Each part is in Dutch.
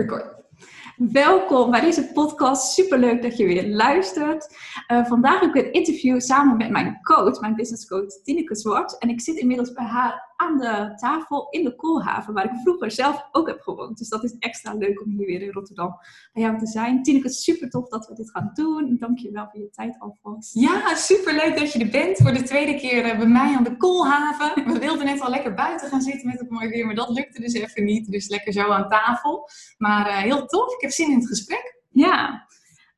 Record. Welkom bij deze podcast. Superleuk dat je weer luistert. Uh, vandaag heb ik een interview samen met mijn coach, mijn business coach Tineke Zwart. En ik zit inmiddels bij haar aan de tafel in de Koolhaven, waar ik vroeger zelf ook heb gewoond. Dus dat is extra leuk om hier weer in Rotterdam bij jou te zijn. Tineke, super tof dat we dit gaan doen. Dank je wel voor je tijd alvast. Ja, super leuk dat je er bent voor de tweede keer eh, bij mij aan de Koolhaven. We wilden net al lekker buiten gaan zitten met het mooie weer, maar dat lukte dus even niet. Dus lekker zo aan tafel. Maar uh, heel tof, ik heb zin in het gesprek. Ja,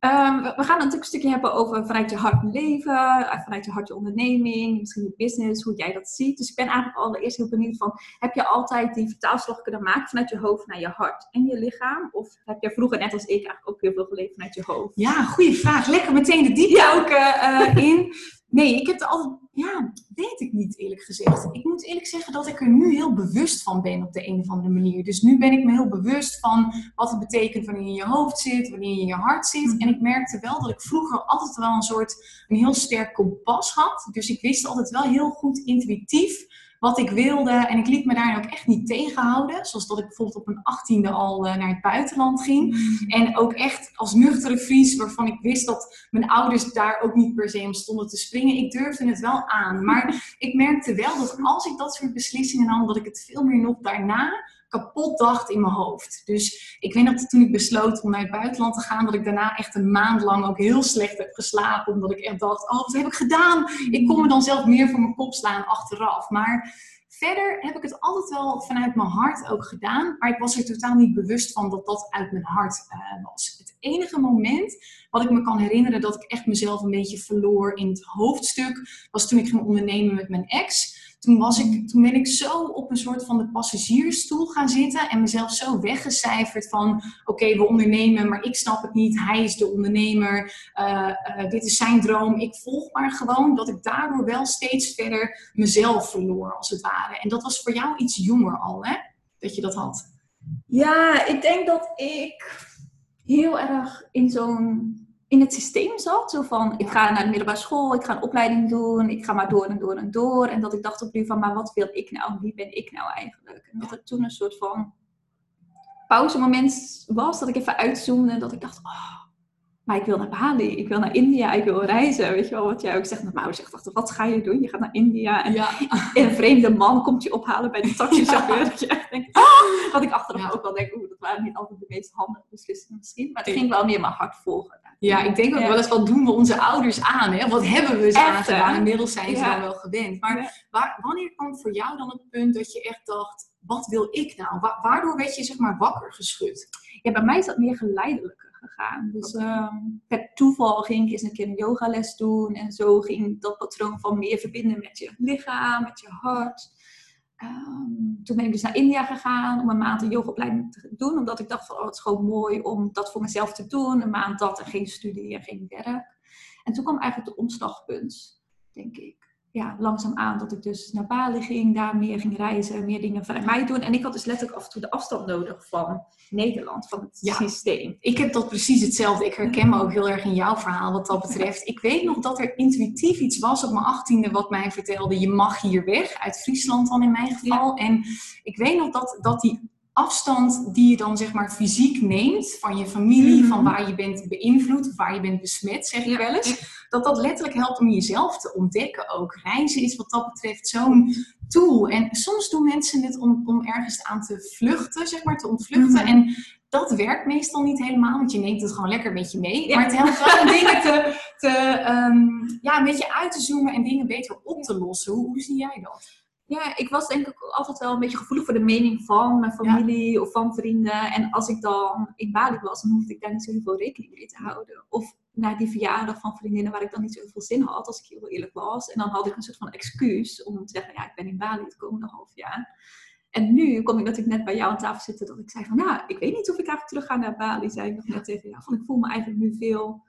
Um, we gaan natuurlijk een stukje hebben over vanuit je hart leven, eh, vanuit je hart je onderneming, misschien je business, hoe jij dat ziet. Dus ik ben eigenlijk allereerst heel benieuwd van, heb je altijd die vertaalslag kunnen maken vanuit je hoofd naar je hart en je lichaam? Of heb je vroeger, net als ik, eigenlijk ook heel veel geleefd vanuit je hoofd? Ja, goede vraag. Lekker meteen de diepte ook uh, in. Nee, ik heb er altijd, ja, weet ik niet eerlijk gezegd. Ik moet eerlijk zeggen dat ik er nu heel bewust van ben op de een of andere manier. Dus nu ben ik me heel bewust van wat het betekent wanneer je in je hoofd zit, wanneer je in je hart zit. En ik merkte wel dat ik vroeger altijd wel een soort, een heel sterk kompas had. Dus ik wist altijd wel heel goed intuïtief wat ik wilde. En ik liet me daar ook echt niet tegenhouden. Zoals dat ik bijvoorbeeld op een achttiende al uh, naar het buitenland ging. Mm. En ook echt als nuchtere Fries, waarvan ik wist dat mijn ouders daar ook niet per se om stonden te springen. Ik durfde het wel aan. Maar ik merkte wel dat als ik dat soort beslissingen nam, dat ik het veel meer nog daarna kapot dacht in mijn hoofd. Dus ik weet dat toen ik besloot om naar het buitenland te gaan, dat ik daarna echt een maand lang ook heel slecht heb geslapen. Omdat ik echt dacht, oh wat heb ik gedaan? Ik kon me dan zelf meer voor mijn kop slaan achteraf. Maar verder heb ik het altijd wel vanuit mijn hart ook gedaan. Maar ik was er totaal niet bewust van dat dat uit mijn hart uh, was. Het enige moment wat ik me kan herinneren dat ik echt mezelf een beetje verloor in het hoofdstuk, was toen ik ging ondernemen met mijn ex toen, was ik, toen ben ik zo op een soort van de passagiersstoel gaan zitten en mezelf zo weggecijferd van oké, we ondernemen, maar ik snap het niet, hij is de ondernemer, uh, uh, dit is zijn droom, ik volg maar gewoon, dat ik daardoor wel steeds verder mezelf verloor als het ware. En dat was voor jou iets jonger al, hè? Dat je dat had. Ja, ik denk dat ik heel erg in zo'n in het systeem zat. Zo van, ik ga naar de middelbare school, ik ga een opleiding doen, ik ga maar door en door en door. En dat ik dacht op nu van, maar wat wil ik nou? Wie ben ik nou eigenlijk? En dat het toen een soort van pauzemoment was, dat ik even uitzoomde dat ik dacht, oh, maar ik wil naar Bali, ik wil naar India, ik wil reizen. Weet je wel, wat jij ook zegt. Nou, maar zegt, wat ga je doen? Je gaat naar India en, een vreemde man komt je ophalen bij de taxichauffeur. Ja. Dat je echt denkt, ah! Wat ik achteraf ook wel denk, oeh, dat waren niet altijd de meest handige beslissingen misschien. Maar het ging wel meer mijn hart volgen. Ja, ik denk ook wel eens, wat doen we onze ouders aan? Hè? Wat hebben we ze aangedaan? Inmiddels zijn ze dan wel gewend. Maar waar, wanneer kwam voor jou dan het punt dat je echt dacht, wat wil ik nou? waardoor werd je zeg maar wakker geschud? Ja, bij mij is dat meer geleidelijker gegaan. Dus um, per toeval ging ik eens een keer een yogales doen. En zo ging dat patroon van meer verbinden met je lichaam, met je hart. Um, toen ben ik dus naar India gegaan om een maand een yogaopleiding te doen. Omdat ik dacht van, oh, het is gewoon mooi om dat voor mezelf te doen. Een maand dat en geen studie en geen werk. En toen kwam eigenlijk het omslagpunt, denk ik ja, langzaam aan dat ik dus naar Bali ging, daar meer ging reizen, meer dingen vanuit mij doen. En ik had dus letterlijk af en toe de afstand nodig van Nederland, van het systeem. Ik heb dat precies hetzelfde. Ik herken me ook heel erg in jouw verhaal wat dat betreft. Ik weet nog dat er intuïtief iets was op mijn achttiende wat mij vertelde, je mag hier weg, uit Friesland dan in mijn geval. En ik weet nog dat, dat die afstand die je dan zeg maar fysiek neemt van je familie, mhm. van waar je bent beïnvloed, waar je bent besmet, zeg ik wel eens, dat dat letterlijk helpt om jezelf te ontdekken ook. Reizen is wat dat betreft zo'n tool. En soms doen mensen het om, om ergens aan te vluchten, zeg maar, te ontvluchten. Mhm. En dat werkt meestal niet helemaal, want je neemt het gewoon lekker met je mee. Maar het helpt wel om dingen te, te um, ja, een beetje uit te zoomen en dingen beter op te lossen. Hoe, hoe zie jij dat? Ja, ik was denk ik altijd wel een beetje gevoelig voor de mening van mijn familie of van vrienden. En als ik dan in Bali was, dan hoefde ik daar niet zo heel veel rekening mee te houden. Of naar die verjaardag van vriendinnen waar ik dan niet zo heel veel zin had, als ik heel eerlijk was. En dan had ik een soort van excuus om te zeggen, ja, ik ben in Bali het komende half jaar. En nu kom ik dat ik net bij jou aan tafel zitten, dat ik zei van, ja, ik weet niet of ik eigenlijk terug ga naar Bali, zei ik nog net tegen jou. Van, ik voel me eigenlijk nu veel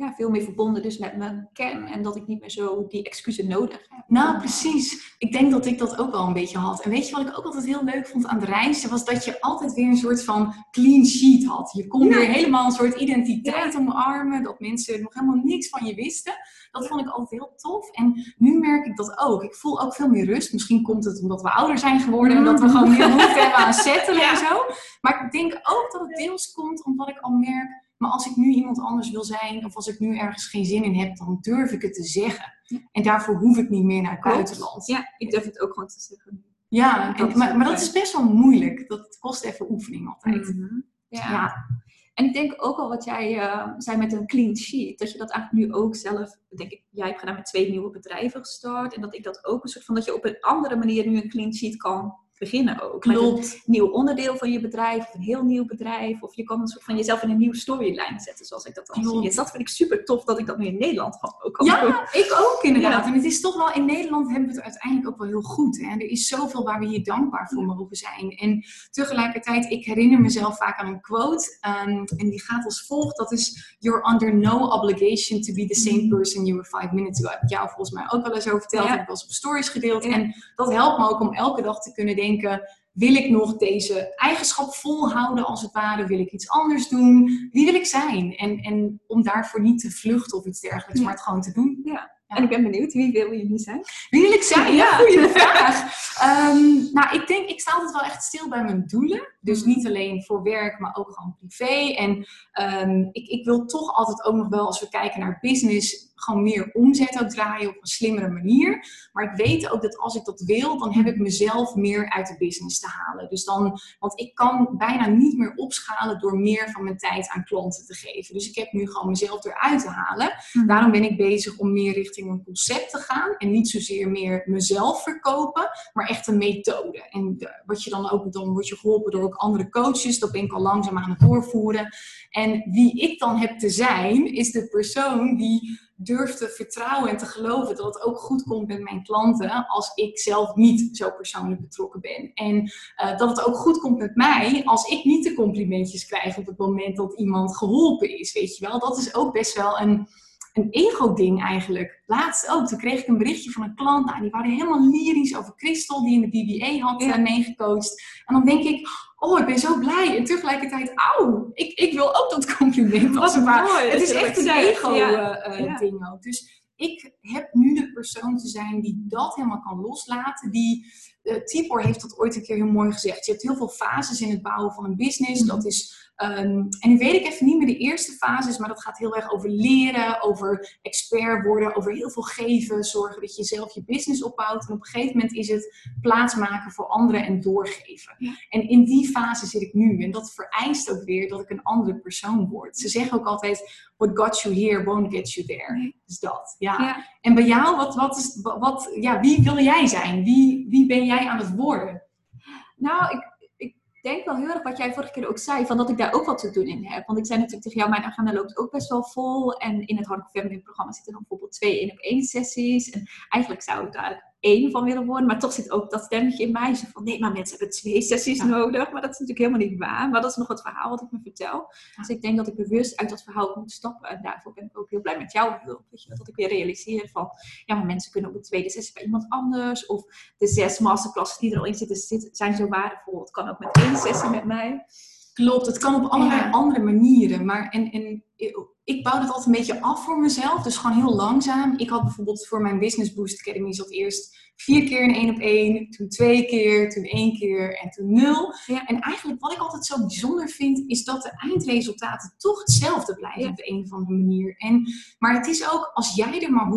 ja, veel meer verbonden dus met mijn kern. En dat ik niet meer zo die excuses nodig heb. Nou, precies. Ik denk dat ik dat ook wel een beetje had. En weet je wat ik ook altijd heel leuk vond aan de reis? Was dat je altijd weer een soort van clean sheet had. Je kon weer helemaal een soort identiteit omarmen. Dat mensen nog helemaal niks van je wisten. Dat vond ik altijd heel tof. En nu merk ik dat ook. Ik voel ook veel meer rust. Misschien komt het omdat we ouder zijn geworden. En dat we gewoon meer behoefte hebben aan settelen en zo. Maar ik denk ook dat het deels komt omdat ik al merk maar als ik nu iemand anders wil zijn, of als ik nu ergens geen zin in heb, dan durf ik het te zeggen. En daarvoor hoef ik niet meer naar het buitenland. Ja, ik durf het ook gewoon te zeggen. Ja, maar, maar, dat is best wel moeilijk. Dat kost even oefening altijd. Mhm. ja. ja. En ik denk ook al wat jij uh, zei met een clean sheet, dat je dat eigenlijk nu ook zelf, denk ik, jij hebt gedaan met twee nieuwe bedrijven gestart. En dat ik dat ook een soort van, dat je op een andere manier nu een clean sheet kan beginnen ook. Klopt. Met een nieuw onderdeel van je bedrijf, of een heel nieuw bedrijf. Of je kan een soort van jezelf in een nieuwe storyline zetten, zoals ik dat dan zie. Dus dat vind ik super tof dat ik dat nu in Nederland ook kan Ja, ik ook inderdaad. En het is toch wel, in Nederland hebben we het uiteindelijk ook wel heel goed. Hè? Er is zoveel waar we hier dankbaar voor mogen zijn. En tegelijkertijd, ik herinner mezelf vaak aan een quote. Um, en die gaat als volgt. Dat is, you're under no obligation to be the same mm. person you were five minutes ago. Heb ik jou volgens mij ook wel eens over verteld. Ja. Heb ik wel eens op stories gedeeld. En dat helpt me ook om elke dag te kunnen denken wil ik nog deze eigenschap volhouden als het ware? Wil ik iets anders doen? Wie wil ik zijn? En, en om daarvoor niet te vluchten of iets dergelijks, maar het gewoon te doen. Ja. En ik ben benieuwd, wie wil je nu zijn? Wie wil ik zijn? Ja, goede vraag. Um, nou, ik denk, ik sta altijd wel echt stil bij mijn doelen. Dus niet alleen voor werk, maar ook gewoon privé. En um, ik, ik wil toch altijd ook nog wel, als we kijken naar business, gewoon meer omzet ook draaien op een slimmere manier. Maar ik weet ook dat als ik dat wil, dan heb ik mezelf meer uit de business te halen. Dus dan, want ik kan bijna niet meer opschalen door meer van mijn tijd aan klanten te geven. Dus ik heb nu gewoon mezelf eruit te halen. Mhm. Daarom ben ik bezig om meer richting een concept te gaan. En niet zozeer meer mezelf verkopen, maar echt een methode. En wat je dan ook, dan word je geholpen door ook andere coaches. Dat ben ik al langzaam aan het doorvoeren. En wie ik dan heb te zijn, is de persoon die durf te vertrouwen en te geloven dat het ook goed komt met mijn klanten als ik zelf niet zo persoonlijk betrokken ben. En uh, dat het ook goed komt met mij als ik niet de complimentjes krijg op het moment dat iemand geholpen is. Weet je wel, dat is ook best wel een, een ego-ding eigenlijk. Laatst ook, toen kreeg ik een berichtje van een klant. Nou, die waren helemaal lyrisch over Christel, die in de BBA had ja. meegecoacht. En dan denk ik, oh, ik ben zo blij. En tegelijkertijd, auw, ik, ik wil ook dat compliment. Als het, maar. het is echt een ego-ding eh, eh, ook. Dus ik heb nu de persoon te zijn die dat helemaal kan loslaten. Die, Tibor heeft dat ooit een keer heel mooi gezegd. Je hebt heel veel fases in het bouwen van een business. Mhm. Dat is Um, en nu weet ik even niet meer de eerste fases, maar dat gaat heel erg over leren, over expert worden, over heel veel geven, zorgen dat je zelf je business opbouwt. En op een gegeven moment is het plaatsmaken voor anderen en doorgeven. En in die fase zit ik nu. En dat vereist ook weer dat ik een andere persoon word. Ze zeggen ook altijd, what got you here won't get you there. Dus dat, ja. ja. En bij jou, wat, wat is, wat, ja, wie wil jij zijn? Wie, wie ben jij aan het worden? Nou, ik, denk wel heel erg wat jij vorige keer ook zei, van dat ik daar ook wat te doen in heb. Want ik zei natuurlijk tegen jou, mijn agenda loopt ook best wel vol. En in het Hardcore Feminine programma zitten dan bijvoorbeeld twee één op één sessies. En eigenlijk zou ik daar één van willen worden. Maar toch zit ook dat stemmetje in mij. Zo van, nee, maar mensen hebben twee sessies nodig. Maar dat is natuurlijk helemaal niet waar. Maar dat is nog het verhaal wat ik me vertel. Dus ik denk dat ik bewust uit dat verhaal moet stappen. En daarvoor ben ik ook heel blij met jouw hulp. Weet je, dat ik weer realiseer van, ja, maar mensen kunnen op de tweede sessie bij iemand anders. Of de zes masterclasses die er al in zitten, zijn zo waardevol. Het kan ook met één sessie met mij. Klopt, het kan op allerlei andere manieren. Maar en, en ik bouw dat altijd een beetje af voor mezelf. Dus gewoon heel langzaam. Ik had bijvoorbeeld voor mijn Business Boost Academy zat eerst vier keer een één op één, toen twee keer, toen één keer en toen nul. Ja. En eigenlijk wat ik altijd zo bijzonder vind, is dat de eindresultaten toch hetzelfde blijven op de een of andere manier. En, maar het is ook, als jij er maar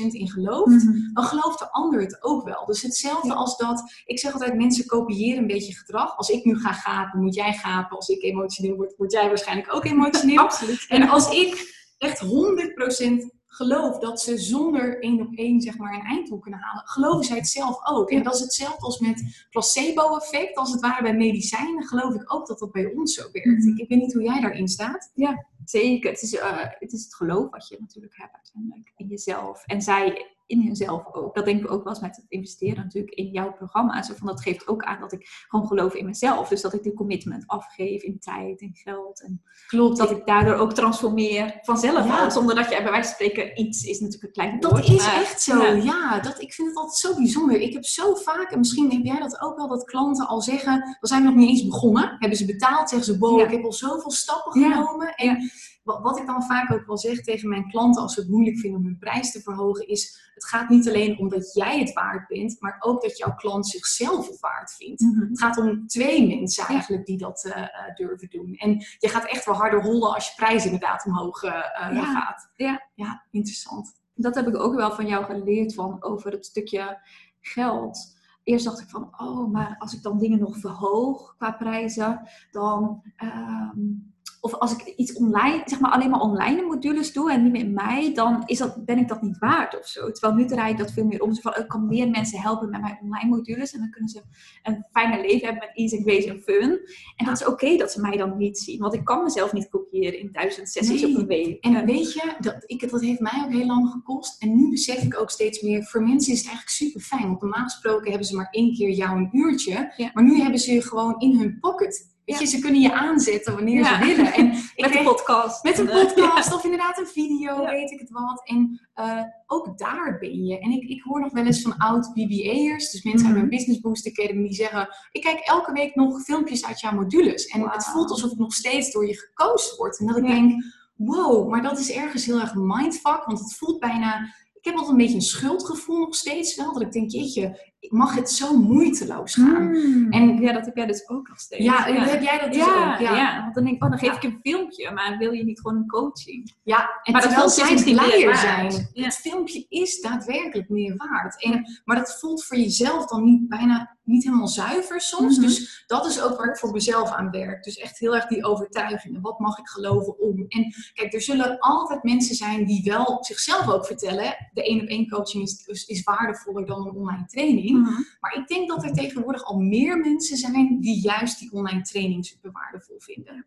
100% in gelooft, mhm. dan gelooft de ander het ook wel. Dus hetzelfde als dat, ik zeg altijd, mensen kopiëren een beetje gedrag. Als ik nu ga gapen, moet jij gapen. Als ik emotioneel word, word jij waarschijnlijk ook emotioneel. Absoluut. En als ik echt 100% geloof dat ze zonder één op één zeg maar, een einddoel kunnen halen, geloven zij het zelf ook. En dat is hetzelfde als met placebo-effect, als het ware bij medicijnen, geloof ik ook dat dat bij ons zo werkt. Mhm. Ik, weet niet hoe jij daarin staat. Ja, zeker. Het is, uh, het is het geloof wat je natuurlijk hebt uiteindelijk in jezelf. En zij in hunzelf ook. Dat denk ik ook wel eens met het investeren natuurlijk in jouw programma. Zo van, dat geeft ook aan dat ik gewoon geloof in mezelf. Dus dat ik de commitment afgeef in tijd en geld. En Klopt. dat ik daardoor ook transformeer vanzelf Ja. Zonder dat je bij wijze van spreken iets is natuurlijk een klein Dat woord, is maar- echt zo, Ja. ja. dat, ik vind het altijd zo bijzonder. Ik heb zo vaak, en misschien heb jij dat ook wel, dat klanten al zeggen, dan zijn we nog niet eens begonnen. Hebben ze betaald, zeggen ze, wow, Ja. ik heb al zoveel stappen genomen. En wat, wat ik dan vaak ook wel zeg tegen mijn klanten als ze het moeilijk vinden om hun prijs te verhogen, is het gaat niet alleen om dat jij het waard bent, maar ook dat jouw klant zichzelf het waard vindt. Mhm. Het gaat om twee mensen eigenlijk die dat eh, eh, durven doen. En je gaat echt wel harder rollen als je prijs inderdaad omhoog eh, Ja. gaat. Ja. ja, interessant. dat heb ik ook wel van jou geleerd van over het stukje geld. Eerst dacht ik van, oh, maar als ik dan dingen nog verhoog qua prijzen, dan. ehm, of als ik iets online, zeg maar alleen maar online modules doe en niet meer in mij, dan is dat, ben ik dat niet waard of zo. Terwijl nu draai ik dat veel meer om. Zo van, ik kan meer mensen helpen met mijn online modules en dan kunnen ze een fijner leven hebben met ease en grace en fun. En dat is oké dat ze mij dan niet zien, want ik kan mezelf niet kopiëren in duizend sessies Nee. op een week. En weet je, dat, ik, dat heeft mij ook heel lang gekost. En nu besef ik ook steeds meer, voor mensen is het eigenlijk super fijn. Want normaal gesproken hebben ze maar één keer jou een uurtje. Ja. Maar nu hebben ze je gewoon in hun pocket. Weet je, ze kunnen je aanzetten wanneer ze willen. En ik met kreeg- podcast. met een En, podcast of inderdaad een video, weet ik het wat. En eh, ook daar ben je. En ik, ik hoor nog wel eens van oud BBA'ers, dus mensen uit Mhm. mijn Business Boost Academy, die zeggen: Ik kijk elke week nog filmpjes uit jouw modules. En het voelt alsof het nog steeds door je gekozen wordt. En dat ik denk: Wow, maar dat is ergens heel erg mindfuck, want het voelt bijna. Ik heb altijd een beetje een schuldgevoel nog steeds wel. Dat ik denk: Jeetje, ik mag het zo moeiteloos gaan. Mm. En- ja, dat heb jij dus ook nog steeds. Ja, heb jij dat dus ja, ook? ja. want dan denk ik, oh, dan geef ik een filmpje, maar wil je niet gewoon een coaching? Ja, en Maar dat terwijl filmpje is zij blijer zijn. Ja. Het filmpje is daadwerkelijk meer waard. En, maar dat voelt voor jezelf dan niet, bijna niet helemaal zuiver soms. Mhm. Dus dat is ook waar ik voor mezelf aan werk. Dus echt heel erg die overtuigingen. Wat mag ik geloven om? En kijk, er zullen altijd mensen zijn die wel zichzelf ook vertellen. De één op één coaching is, is waardevoller dan een online training. Mhm. Maar ik denk dat er tegenwoordig al meer mensen zijn die juist die online training super waardevol vinden.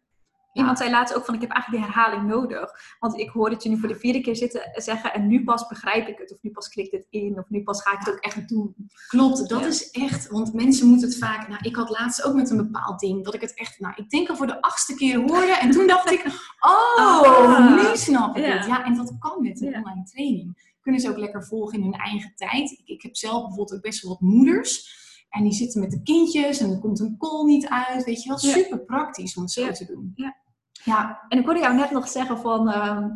Iemand zei laatst ook van, ik heb eigenlijk die herhaling nodig. Want ik hoor het je nu voor de vierde keer zitten zeggen en nu pas begrijp ik het. Of nu pas klikt het in. Of nu pas ga ik het ook echt doen. Klopt, dat Ja. is echt, want mensen moeten het vaak. Nou, ik had laatst ook met een bepaald ding dat ik het echt, nou, ik denk al voor de achtste keer hoorde. En toen dacht ik, oh, Ah. nu snap ik Ja. het. Ja, en dat kan met een Ja. online training. Kunnen ze ook lekker volgen in hun eigen tijd. Ik, ik heb zelf bijvoorbeeld ook best wel wat moeders. En die zitten met de kindjes en dan komt een call niet uit. Weet je wel, super praktisch om het zo te doen. Ja. Ja, En ik hoorde jou net nog zeggen van, ehm,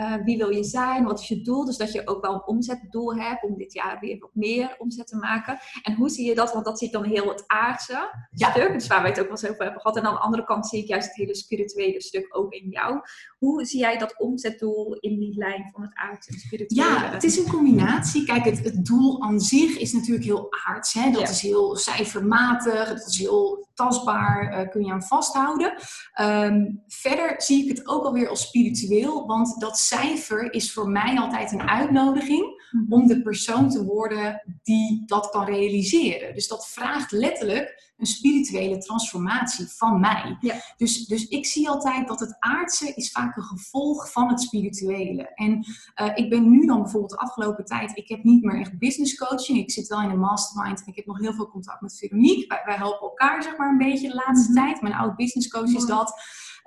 eh, wie wil je zijn? Wat is je doel? Dus dat je ook wel een omzetdoel hebt om dit jaar weer wat meer omzet te maken. En hoe zie je dat? Want dat zie ik dan heel het aardse Ja. stuk. Dus waar we het ook wel eens over hebben gehad. En aan de andere kant zie ik juist het hele spirituele stuk ook in jou. Hoe zie jij dat omzetdoel in die lijn van het aardse en spirituele? Ja, het is een combinatie. Kijk, het, het doel aan zich is natuurlijk heel aards. Hè? Dat Ja. is heel cijfermatig, dat is heel tastbaar, eh, kun je aan vasthouden. Ehm, verder zie ik het ook alweer als spiritueel, want dat cijfer is voor mij altijd een uitnodiging Mhm. om de persoon te worden die dat kan realiseren. Dus dat vraagt letterlijk een spirituele transformatie van mij. Ja. Dus, dus ik zie altijd dat het aardse is vaak een gevolg van het spirituele. En eh, ik ben nu dan bijvoorbeeld de afgelopen tijd, ik heb niet meer echt business coaching. Ik zit wel in een mastermind en ik heb nog heel veel contact met Veronique. Wij, wij helpen elkaar zeg maar een beetje de laatste Mhm. tijd. Mijn oud business coach is dat.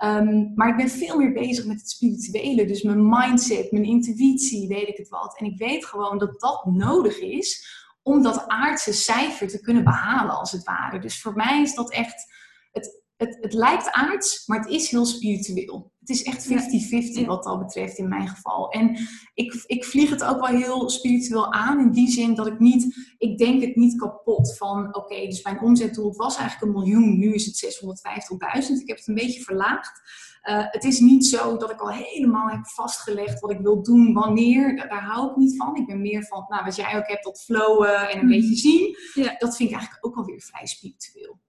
Ehm, maar ik ben veel meer bezig met het spirituele. Dus mijn mindset, mijn intuïtie, weet ik het wat. En ik weet gewoon dat dat nodig is om dat aardse cijfer te kunnen behalen, als het ware. Dus voor mij is dat echt. Het, het, het lijkt aards, maar het is heel spiritueel. Het is echt 50-50 Ja. wat dat betreft in mijn geval. En ik, ik vlieg het ook wel heel spiritueel aan. In die zin dat ik niet, ik denk het niet kapot van, oké, dus mijn omzetdoel was eigenlijk een miljoen, nu is het 650.000. Ik heb het een beetje verlaagd. Eh, het is niet zo dat ik al helemaal heb vastgelegd wat ik wil doen, wanneer. Daar, daar hou ik niet van. Ik ben meer van, nou, wat jij ook hebt, dat flowen en een Mhm. beetje zien. Ja. Dat vind ik eigenlijk ook alweer vrij spiritueel.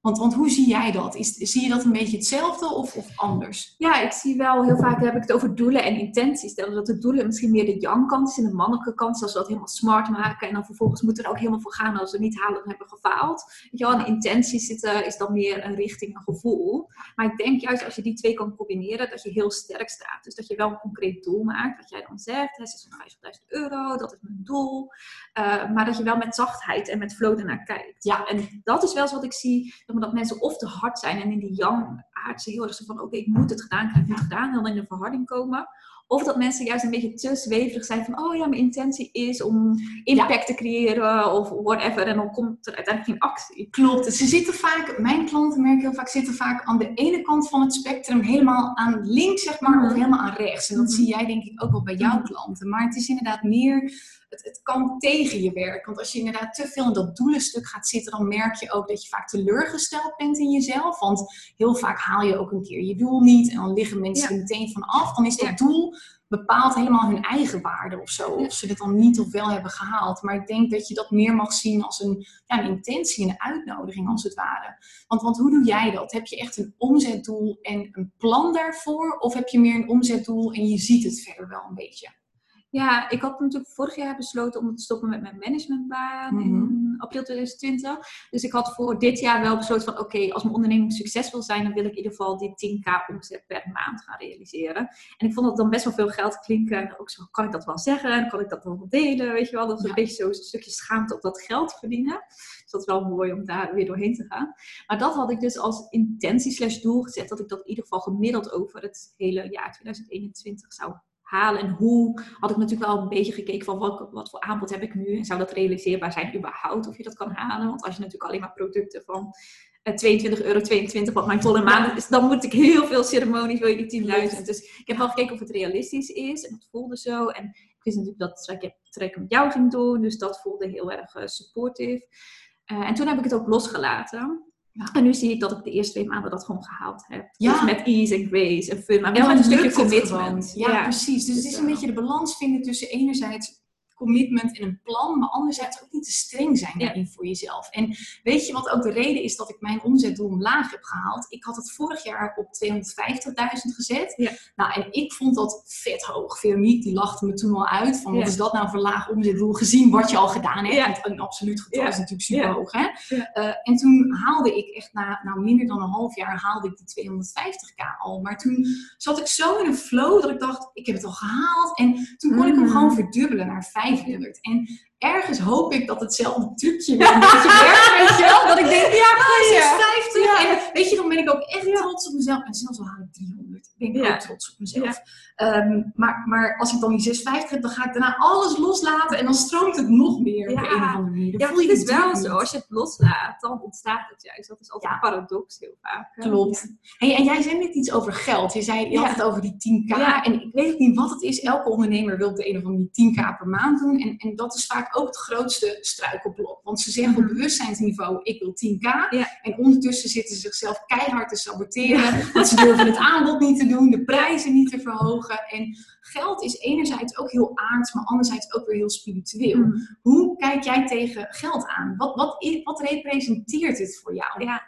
Want, want hoe zie jij dat? Is, zie je dat een beetje hetzelfde of, of anders? Ja, ik zie wel heel vaak heb ik het over doelen en intenties. Dat de doelen misschien meer de yang-kant is en de mannelijke kant, als we dat helemaal smart maken. En dan vervolgens moeten we er ook helemaal voor gaan als we niet halen, dan hebben we gefaald. Weet je wel, en intenties zitten, is dan meer een richting, een gevoel. Maar ik denk juist als je die twee kan combineren, dat je heel sterk staat. Dus dat je wel een concreet doel maakt, wat jij dan zegt, 650.000 euro, dat is mijn doel. Uh, maar dat je wel met zachtheid en met flow ernaar kijkt. Ja, en dat is wel eens wat ik zie dat mensen of te hard zijn en in die yang aardse heel erg zo van oké, ik moet het gedaan krijgen, ik moet het gedaan, dan in de verharding komen. Of dat mensen juist een beetje te zweverig zijn van, oh ja, mijn intentie is om impact te creëren of whatever. En dan komt er uiteindelijk geen actie. Klopt. Ze zitten vaak, mijn klanten merk heel vaak, zitten vaak aan de ene kant van het spectrum helemaal aan links, zeg maar, of mhm. helemaal aan rechts. En dat mhm. zie jij denk ik ook wel bij jouw mhm. klanten. Maar het is inderdaad meer het, het, kan tegen je werken. Want als je inderdaad te veel in dat doelenstuk gaat zitten, dan merk je ook dat je vaak teleurgesteld bent in jezelf. Want heel vaak haal je ook een keer je doel niet en dan liggen mensen er meteen van af. Dan is dat doel bepaalt helemaal hun eigen waarde of zo. Of ze het dan niet of wel hebben gehaald. Maar ik denk dat je dat meer mag zien als een, ja, een intentie, een uitnodiging als het ware. Want, want hoe doe jij dat? Heb je echt een omzetdoel en een plan daarvoor? Of heb je meer een omzetdoel en je ziet het verder wel een beetje? Ja, ik had natuurlijk vorig jaar besloten om te stoppen met mijn managementbaan in mhm. april 2020. Dus ik had voor dit jaar wel besloten van oké, als mijn onderneming succesvol zijn, dan wil ik in ieder geval die 10k omzet per maand gaan realiseren. En ik vond dat dan best wel veel geld klinken. ook zo, kan ik dat wel zeggen? Kan ik dat wel delen? Weet je wel, dat is een beetje zo'n stukje schaamte op dat geld verdienen. Dus dat is wel mooi om daar weer doorheen te gaan. Maar dat had ik dus als intentie slash doel gezet, dat ik dat in ieder geval gemiddeld over het hele jaar 2021 zou halen. En hoe had ik natuurlijk wel een beetje gekeken van wat, wat voor aanbod heb ik nu en zou dat realiseerbaar zijn überhaupt of je dat kan halen. Want als je natuurlijk alleen maar producten van 22 eh, euro, 22 wat mijn volle maand is, dan moet ik heel veel ceremonies, wil je die 10.000. Dus ik heb wel gekeken of het realistisch is en het voelde zo. En ik wist natuurlijk dat ik trek met jou ging doen, dus dat voelde heel erg uh, supportive. Uh, en toen heb ik het ook losgelaten. En nu zie ik dat ik de eerste twee maanden dat gewoon gehaald heb. Ja. Dus met ease en grace en fun, maar wel met een stukje commitment. Ja, ja, precies. Dus, dus het is een beetje de balans vinden tussen enerzijds commitment en een plan, maar anderzijds ook niet te streng zijn daarin voor jezelf. En weet je wat ook de reden is dat ik mijn omzetdoel omlaag heb gehaald? Ik had het vorig jaar op 250.000 gezet. Ja. Nou, en ik vond dat vet hoog. Veronique die lachte me toen al uit van wat is dat nou voor laag omzetdoel gezien wat je al gedaan hebt. Want een absoluut getal is natuurlijk super hoog. Hè? Uh, en toen haalde ik echt na nou, minder dan een half jaar haalde ik die 250k al. Maar toen zat ik zo in een flow dat ik dacht, ik heb het al gehaald. En toen kon ik hem mm. gewoon verdubbelen naar 5 en ergens hoop ik dat hetzelfde trucje weer een beetje werkt, weet je wel? Dat ik denk, ja, 50. Ja. En weet je, dan ben ik ook echt trots op mezelf. En zelfs al haal ik 300. Ben ik ook trots op mezelf. Ehm, maar, maar als ik dan die 650 heb, dan ga ik daarna alles loslaten. En dan stroomt het nog meer op de een of andere manier. Dan voel je het wel zo. Als je het loslaat, dan ontstaat het juist. Dat is altijd een paradox heel vaak. Klopt. Hey, en jij zei net iets over geld. Je zei je had het over die 10k. En ik weet niet wat het is. Elke ondernemer wil de een of andere 10k per maand doen. En, en dat is vaak ook het grootste struikelblok. Want ze zeggen op mhm. bewustzijnsniveau, ik wil 10k. En ondertussen zitten ze zichzelf keihard te saboteren. Want ze durven het aanbod niet te doen, de prijzen niet te verhogen. En geld is enerzijds ook heel aards, maar anderzijds ook weer heel spiritueel. Mhm. Hoe kijk jij tegen geld aan? Wat, wat, wat representeert het voor jou? Ja,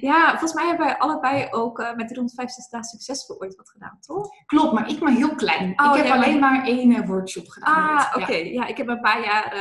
ja, volgens mij hebben wij allebei ook uh, met de 150 dagen succesvol ooit wat gedaan, toch? Klopt, maar ik maar heel klein. ik oh, heb alleen maar één uh, workshop gedaan. Ah, oké. Ja. ik heb een paar jaar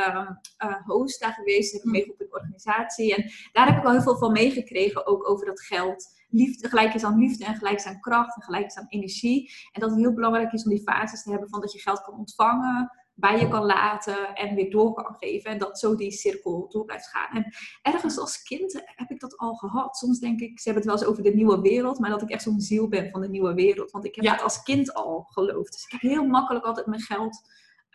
uh, host daar geweest. Ik heb mm. op een organisatie. En daar heb ik wel heel veel van meegekregen, ook over dat geld. Liefde, gelijk is aan liefde en gelijk is aan kracht en gelijk is aan energie. En dat het heel belangrijk is om die fases te hebben van dat je geld kan ontvangen, bij je kan laten en weer door kan geven. En dat zo die cirkel door blijft gaan. En ergens als kind heb ik dat al gehad. Soms denk ik, ze hebben het wel eens over de nieuwe wereld, maar dat ik echt zo'n ziel ben van de nieuwe wereld. Want ik heb het als kind al geloofd. Dus ik heb heel makkelijk altijd mijn geld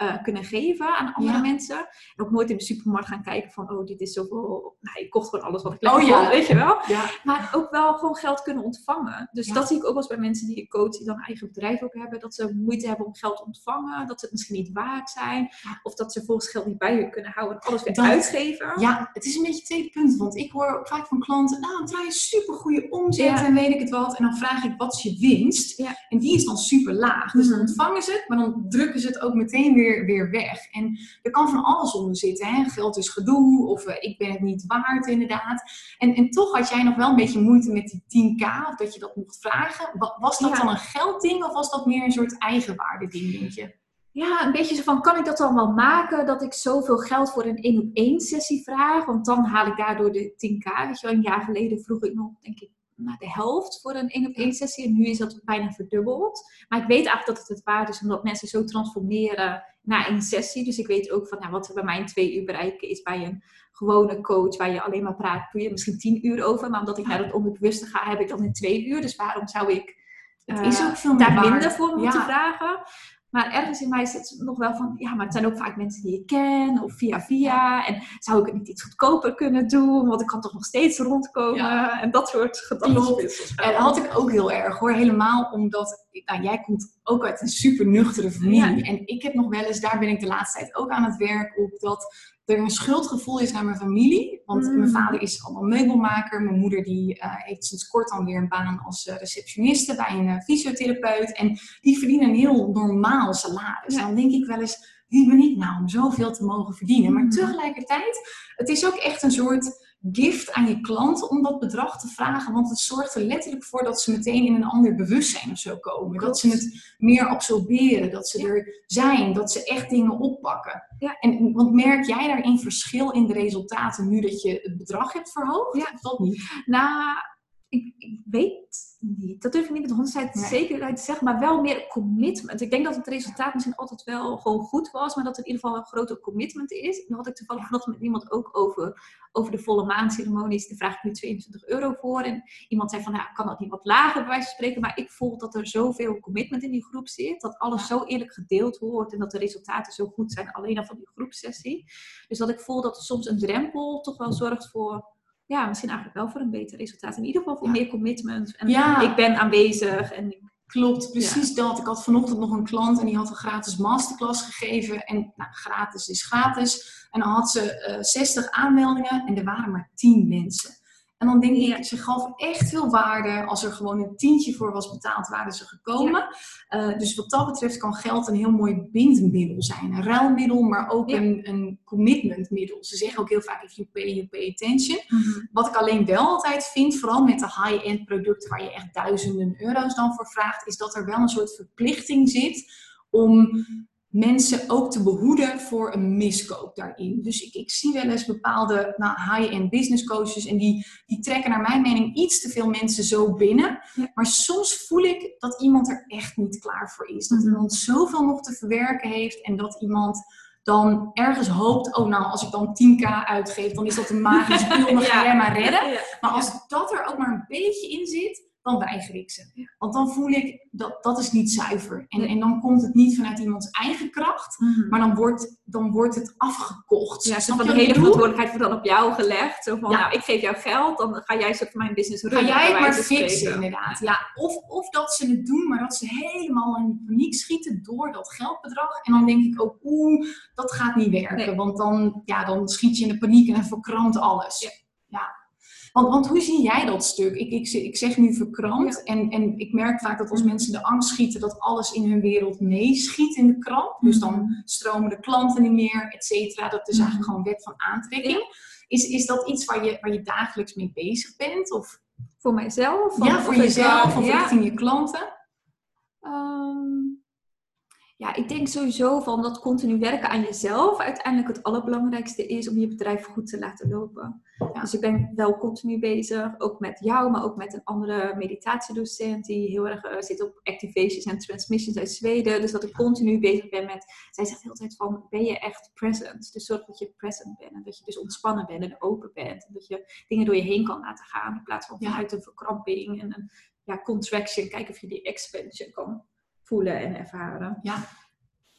uh, kunnen geven aan andere mensen. En ook nooit in de supermarkt gaan kijken van, oh, dit is zoveel. Nou, ik kocht gewoon alles wat ik lekker oh, ja. weet je wel. Ja. Maar ook wel gewoon geld kunnen ontvangen. Dus dat zie ik ook wel eens bij mensen die ik coach, die dan eigen bedrijf ook hebben, dat ze moeite hebben om geld te ontvangen, dat ze het misschien niet waard zijn, of dat ze volgens geld niet bij je kunnen houden en alles weer uitgeven. Ja, het is een beetje twee punten, want ik hoor vaak van klanten, nou, dan draai je super goede omzet en weet ik het wat, en dan vraag ik, wat is je winst? En die is dan super laag. Dus dan mhm. ontvangen ze het, maar dan drukken ze het ook meteen weer weer, weer weg. En er kan van alles onder zitten. Hè? Geld is gedoe, of eh, ik ben het niet waard, inderdaad. En, en toch had jij nog wel een beetje moeite met die 10k, of dat je dat mocht vragen. Was dat dan een geldding, of was dat meer een soort eigenwaarde ding, denk je? ja, een beetje zo van, kan ik dat dan wel maken dat ik zoveel geld voor een één op één sessie vraag? Want dan haal ik daardoor de 10k. Weet je wel, een jaar geleden vroeg ik nog, denk ik, naar de helft voor een één op één sessie. En nu is dat bijna verdubbeld. Maar ik weet eigenlijk dat het het waard is, omdat mensen zo transformeren naar één sessie. Dus ik weet ook van, nou, wat we bij mij in twee uur bereiken is bij een gewone coach waar je alleen maar praat, doe je misschien tien uur over. Maar omdat ik naar het onbewuste ga, heb ik dan in twee uur. Dus waarom zou ik het is ook veel daar minder voor moeten vragen? Maar ergens in mij zit nog wel van, ja, maar het zijn ook vaak mensen die ik ken of via via. En zou ik het niet iets goedkoper kunnen doen? Want ik kan toch nog steeds rondkomen en dat soort gedachten. En dat had ik ook heel erg hoor. Helemaal omdat, nou, jij komt ook uit een super nuchtere familie. En ik heb nog wel eens, daar ben ik de laatste tijd ook aan het werk op, dat er een schuldgevoel is naar mijn familie. Want mijn mm. vader is allemaal meubelmaker. Mijn moeder die, uh, heeft sinds kort dan weer een baan als uh, receptioniste bij een uh, fysiotherapeut. En die verdienen een heel normaal salaris. Dan denk ik wel eens, wie ben ik nou om zoveel te mogen verdienen? Maar mm. tegelijkertijd, het is ook echt een soort gift aan je klant om dat bedrag te vragen. Want het zorgt er letterlijk voor dat ze meteen in een ander bewustzijn of zo komen. Dat ze het meer absorberen, dat ze er zijn, dat ze echt dingen oppakken. Ja. En, want merk jij daarin verschil in de resultaten nu dat je het bedrag hebt verhoogd? Ja. Dat niet? Nou, ik, ik, weet niet. Dat durf ik niet met 100% nee. zekerheid te zeggen, maar wel meer commitment. Ik denk dat het resultaat misschien altijd wel gewoon goed was, maar dat er in ieder geval een groter commitment is. En had ik toevallig vanochtend met iemand ook over, over de volle maanceremonies. Daar vraag ik nu 22 euro voor. En iemand zei van, nou, kan dat niet wat lager bij wijze van spreken? Maar ik voel dat er zoveel commitment in die groep zit, dat alles zo eerlijk gedeeld wordt en dat de resultaten zo goed zijn alleen al van die groepsessie. Dus dat ik voel dat er soms een drempel toch wel zorgt voor ja, misschien eigenlijk wel voor een beter resultaat. In ieder geval voor meer commitment. En ik ben aanwezig. En Klopt, precies dat. Ik had vanochtend nog een klant en die had een gratis masterclass gegeven. En nou, gratis is gratis. En dan had ze uh, eh, 60 aanmeldingen en er waren maar 10 mensen. En dan denk ik, ze gaf echt veel waarde. Als er gewoon een tientje voor was betaald, waren ze gekomen. Uh, dus wat dat betreft kan geld een heel mooi bindmiddel zijn. Een ruilmiddel, maar ook een, een commitmentmiddel. Ze zeggen ook heel vaak, if you pay, you pay attention. Mhm. Wat ik alleen wel altijd vind, vooral met de high-end producten waar je echt duizenden euro's dan voor vraagt, is dat er wel een soort verplichting zit om mensen ook te behoeden voor een miskoop daarin. Dus ik, ik zie wel eens bepaalde nou, high-end business coaches en die, die trekken naar mijn mening iets te veel mensen zo binnen. Maar soms voel ik dat iemand er echt niet klaar voor is. Dat mhm. iemand zoveel nog te verwerken heeft en dat iemand dan ergens hoopt, oh nou, als ik dan 10k uitgeef, dan is dat een magische pil, dan ga jij maar redden. Maar als dat er ook maar een beetje in zit, dan weiger ik ze. Want dan voel ik dat dat is niet zuiver. En, en dan komt het niet vanuit iemands eigen kracht, mhm. maar dan wordt, dan wordt het afgekocht. Ja, van de hele verantwoordelijkheid wordt dan op jou gelegd. Zo van, ja. nou, ik geef jou geld, dan ga jij zo mijn business runnen. Ga jij het maar fixen, inderdaad. Ja, of, of dat ze het doen, maar dat ze helemaal in paniek schieten door dat geldbedrag. En dan denk ik ook, oeh, dat gaat niet werken. Want dan, ja, dan schiet je in de paniek en verkrampt alles. ja. Want, want hoe zie jij dat stuk? Ik, ik, ik zeg nu verkrampt. En, en ik merk vaak dat als mensen de angst schieten, dat alles in hun wereld meeschiet in de kramp. Dus dan mhm. stromen de klanten niet meer, et cetera. Dat is eigenlijk mhm. gewoon wet van aantrekking. Is, is dat iets waar je, waar je dagelijks mee bezig bent? Of? Voor mijzelf? ja, voor jezelf of richting je klanten? Um, ja, ik denk sowieso van dat continu werken aan jezelf uiteindelijk het allerbelangrijkste is om je bedrijf goed te laten lopen. Dus ik ben wel continu bezig, ook met jou, maar ook met een andere meditatiedocent die heel erg uh, zit op activations en transmissions uit Zweden. Dus dat ik continu bezig ben met, zij zegt de hele tijd van, ben je echt present? Dus zorg dat je present bent en dat je dus ontspannen bent en open bent. En dat je dingen door je heen kan laten gaan in plaats van vanuit een verkramping en een ja, contraction. Kijken of je die expansion kan voelen en ervaren. Ja.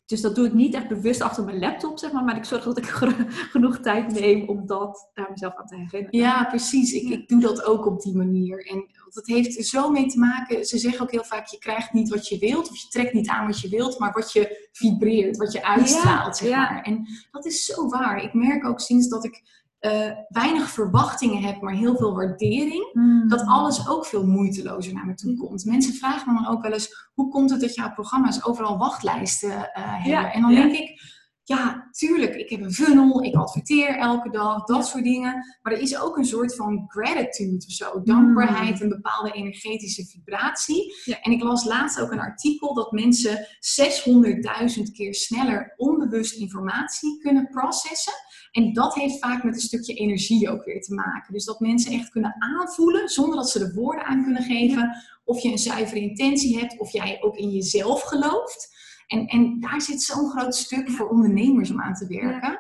Dus dat doe ik niet echt bewust achter mijn laptop, zeg maar. Maar ik zorg dat ik genoeg tijd neem om dat daar mezelf aan te herinneren. Ja, precies. Ik, ik doe dat ook op die manier. En dat heeft zo mee te maken. Ze zeggen ook heel vaak, je krijgt niet wat je wilt. Of je trekt niet aan wat je wilt. Maar wat je vibreert, wat je uitstraalt, zeg maar. En dat is zo waar. Ik merk ook sinds dat ik eh, weinig verwachtingen heb, maar heel veel waardering, Hmm. dat alles ook veel moeitelozer naar me toe komt. Mensen vragen me dan ook wel eens, hoe komt het dat jouw programma's overal wachtlijsten eh, hebben? Ja, en dan ja. denk ik, ja, tuurlijk, ik heb een funnel, ik adverteer elke dag, dat soort dingen. Maar er is ook een soort van gratitude of zo, dankbaarheid, een bepaalde energetische vibratie. Ja. En ik las laatst ook een artikel dat mensen 600.000 keer sneller onbewust informatie kunnen processen. En dat heeft vaak met een stukje energie ook weer te maken. Dus dat mensen echt kunnen aanvoelen, zonder dat ze er woorden aan kunnen geven, of je een zuivere intentie hebt, of jij ook in jezelf gelooft. En, en daar zit zo'n groot stuk voor ondernemers om aan te werken.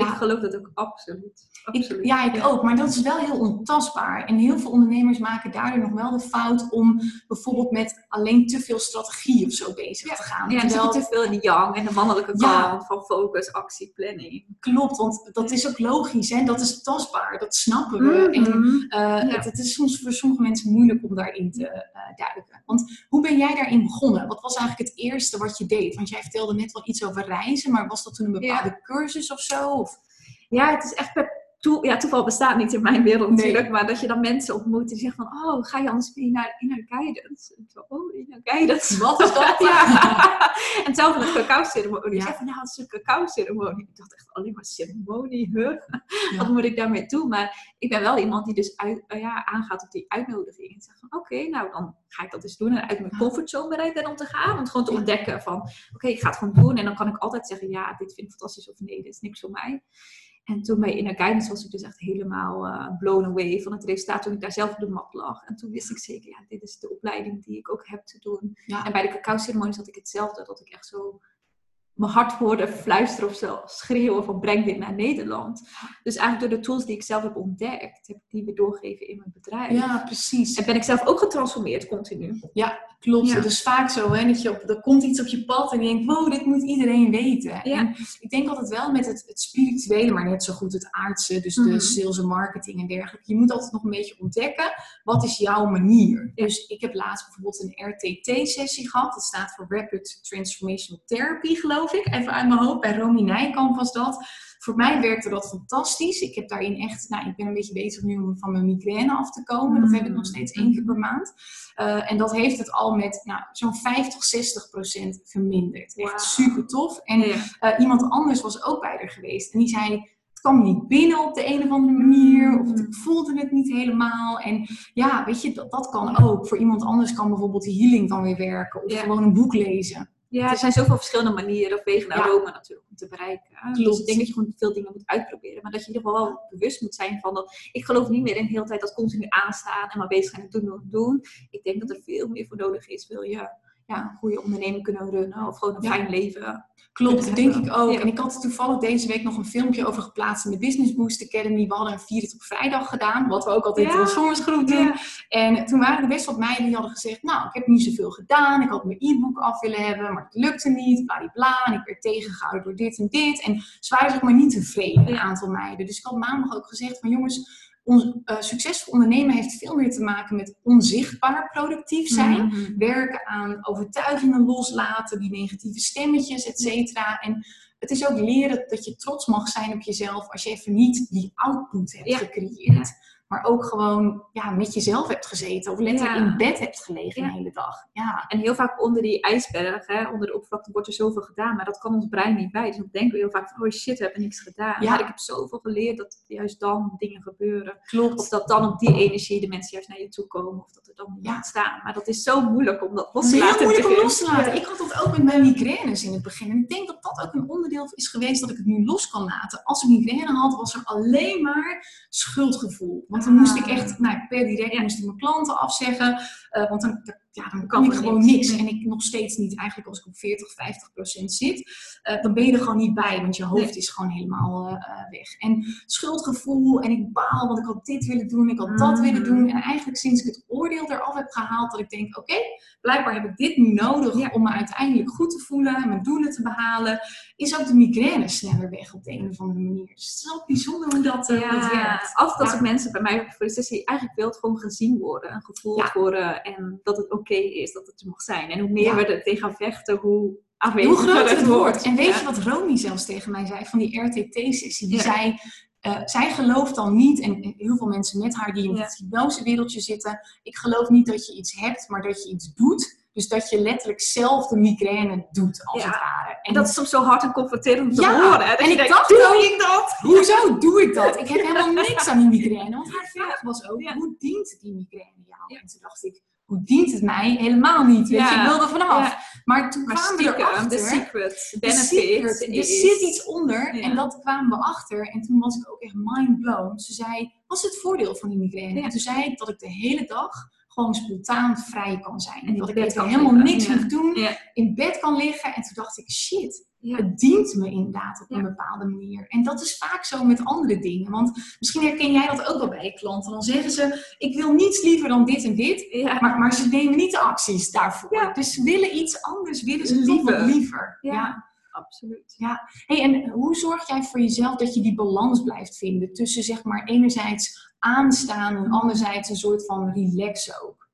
Ik Ja. geloof dat ook absoluut. Ik, absoluut. ja, ik ook. Maar dat is wel heel ontastbaar. En heel veel ondernemers maken daardoor nog wel de fout om bijvoorbeeld met alleen te veel strategie of zo bezig te gaan. Ja, Terwijl- te veel in die yang en de mannelijke Ja. kant van focus, actie, planning. Klopt, want dat is ook logisch. Hè? Dat is tastbaar. Dat snappen we. En Mhm. eh, het, het is soms voor sommige mensen moeilijk om daarin te eh, duiken. Want hoe ben jij daarin begonnen? Wat was eigenlijk het eerste wat je deed? Want jij vertelde net wel iets over reizen, maar was dat toen een bepaalde cursus of zo? Ja, het is echt per toe, ja, toeval bestaat niet in mijn wereld Nee. natuurlijk, maar dat je dan mensen ontmoet die zeggen van, oh, ga je anders mee naar inner guidance? En zo, oh, inner guidance. Wat is dat? ja. en zelf een cacao-ceremonie. Ja. Ik zeg van, nou, het is een cacao-ceremonie. Ik dacht echt alleen maar ceremonie, huh? Ja. Wat moet ik daarmee doen? Maar ik ben wel iemand die dus uit, eh, ja, aangaat op die uitnodiging. En zegt van, oké, nou, dan ga ik dat eens doen. En uit mijn comfortzone bereid ben om te gaan. Om het gewoon te ontdekken van, oké, ik ga het gewoon doen. En dan kan ik altijd zeggen, ja, dit vind ik fantastisch of nee, dit is niks voor mij. En toen bij Inner Guidance was ik dus echt helemaal eh, blown away van het resultaat toen ik daar zelf op de mat lag. En toen wist ik zeker, ja, dit is de opleiding die ik ook heb te doen. Ja. En bij de cacao-ceremonie had ik hetzelfde, dat ik echt zo mijn hart hoorde fluisteren of zo schreeuwen van breng dit naar Nederland. Dus eigenlijk door de tools die ik zelf heb ontdekt, heb ik die weer doorgegeven in mijn bedrijf. Ja, precies. En ben ik zelf ook getransformeerd continu. Klopt, Ja. het is vaak zo hè, dat je op, er komt iets op je pad en je denkt, wow, dit moet iedereen weten. Ja. En ik denk altijd wel met het, het spirituele, maar net zo goed het aardse, dus Mhm. de sales en marketing en dergelijke. Je moet altijd nog een beetje ontdekken, wat is jouw manier? Ja. Dus ik heb laatst bijvoorbeeld een RTT-sessie gehad, dat staat voor Rapid Transformational Therapy, geloof ik. Even uit mijn hoofd, bij Romy Nijkamp was dat. Voor mij werkte dat fantastisch. Ik heb daarin echt, nou, ik ben een beetje bezig nu om van mijn migraine af te komen. Dat heb ik nog steeds één keer per maand. Uh, en dat heeft het al met nou, zo'n 50, 60 procent verminderd. Echt super tof. En uh, iemand anders was ook bij er geweest. En die zei, het kwam niet binnen op de een of andere manier. Of het, ik voelde het niet helemaal. En ja, weet je, dat, dat kan ook. Voor iemand anders kan bijvoorbeeld healing dan weer werken. Of Ja. gewoon een boek lezen. Ja, er zijn zoveel verschillende manieren of wegen naar Ja. Rome natuurlijk om te bereiken. Dus ik denk dat je gewoon veel dingen moet uitproberen. Maar dat je in ieder geval wel bewust moet zijn van dat... Ik geloof niet meer in de hele tijd dat continu aanstaan en maar bezig zijn en doen, doen, doen. Ik denk dat er veel meer voor nodig is. Wil je ja, een goede onderneming kunnen runnen of gewoon een Ja. fijn leven. Klopt, dat denk ik ook. Ja. En ik had toevallig deze week nog een filmpje over geplaatst in de Business Boost Academy. We hadden een vier het op vrijdag gedaan, wat we ook altijd in de Transformers doen. En toen waren er best wat meiden die hadden gezegd, nou, ik heb niet zoveel gedaan. Ik had mijn e-book af willen hebben, maar het lukte niet. Bladibla. En ik werd tegengehouden door dit en dit. En ze waren zeg maar niet tevreden, een aantal meiden. Dus ik had maandag ook gezegd van, jongens, eh, succesvol ondernemen heeft veel meer te maken met onzichtbaar productief zijn Mhm. werken aan overtuigingen loslaten, die negatieve stemmetjes, et cetera. En het is ook leren dat je trots mag zijn op jezelf als je even niet die output hebt Ja. gecreëerd. Maar ook gewoon ja, met jezelf hebt gezeten of letterlijk Ja. in bed hebt gelegen Ja. de hele dag. Ja, En heel vaak onder die ijsberg, hè, onder de oppervlakte, wordt er zoveel gedaan. Maar dat kan ons brein niet bij. Dus dan denken we heel vaak van, oh shit, we hebben niks gedaan. Ja. Maar ik heb zoveel geleerd dat juist dan dingen gebeuren. klopt. Of dat dan op die energie de mensen juist naar je toe komen. Of dat er dan niet Ja. staan. Maar dat is zo moeilijk om dat los te is heel laten. moeilijk om los te laten. Ik had dat ook met mijn migraines in het begin. En ik denk dat dat ook een onderdeel is geweest dat ik het nu los kan laten. Als ik migraine had, was er alleen maar schuldgevoel. Want dan Ah. moest ik echt, nou, per direct moest ik mijn klanten afzeggen. eh, want dan, ja, dan kan ik gewoon niks. niks. En ik nog steeds niet, eigenlijk als ik op 40, 50 procent zit. eh, dan ben je er gewoon niet bij, want je hoofd Nee. is gewoon helemaal eh, eh, weg. En schuldgevoel en ik baal, want ik had dit willen doen, ik had dat Mm. willen doen. En eigenlijk sinds ik het oordeel eraf heb gehaald, dat ik denk, oké, blijkbaar heb ik dit nu nodig Ja. om me uiteindelijk goed te voelen, mijn doelen te behalen, is ook de migraine sneller weg op de een of andere manier. Dus het is wel bijzonder hoe dat, dat Ja, werkt. altijd als Ja. ik mensen bij mij voor de sessie eigenlijk wil het gewoon gezien worden en gevoeld worden en dat het oké is, dat het er mag zijn. En hoe meer Ja. we er tegen vechten, hoe Hoe aanweziger groot het wordt. En weet Ja. je wat Romy zelfs tegen mij zei van die RTT-sessie? Die Ja. zei, eh, zij gelooft dan niet, en heel veel mensen met haar die in het hypnosewereldje zitten, ik geloof niet dat je iets hebt, maar dat je iets doet. Dus dat je letterlijk zelf de migraine doet, als Ja. het ware. En dat is soms zo hard en confronterend om te Ja, horen. En ik denkt, dacht doe ik dat? Hoezo doe ik dat? Ik heb helemaal niks aan die migraine. Want haar vraag was ook, Ja. hoe dient die migraine jou? En toen dacht ik, hoe dient het mij? Helemaal niet. Weet je, ik wil er vanaf. Ja. Maar toen Maar kwamen we stiekem, erachter... de secret, benefit secret, er zit iets onder Ja. en dat kwamen we achter. En toen was ik ook echt mind blown. Ze zei, wat is het voordeel van die migraine? En toen zei ik dat ik de hele dag gewoon spontaan vrij kan zijn. En dat ik kan helemaal liggen. niks Ja. moet doen, Ja. in bed kan liggen. En toen dacht ik, shit, Ja. het dient me inderdaad op een Ja. bepaalde manier. En dat is vaak zo met andere dingen. Want misschien herken jij dat ook wel bij je klanten. Dan zeggen ze, ik wil niets liever dan dit en dit. Ja. Maar, maar ze nemen niet de acties daarvoor. Ja. Dus ze willen iets anders, willen ze Liever. liever. Ja. ja. absoluut. Hey, en hoe zorg jij voor jezelf dat je die balans blijft vinden tussen zeg maar enerzijds aanstaan en anderzijds een soort van relax ook?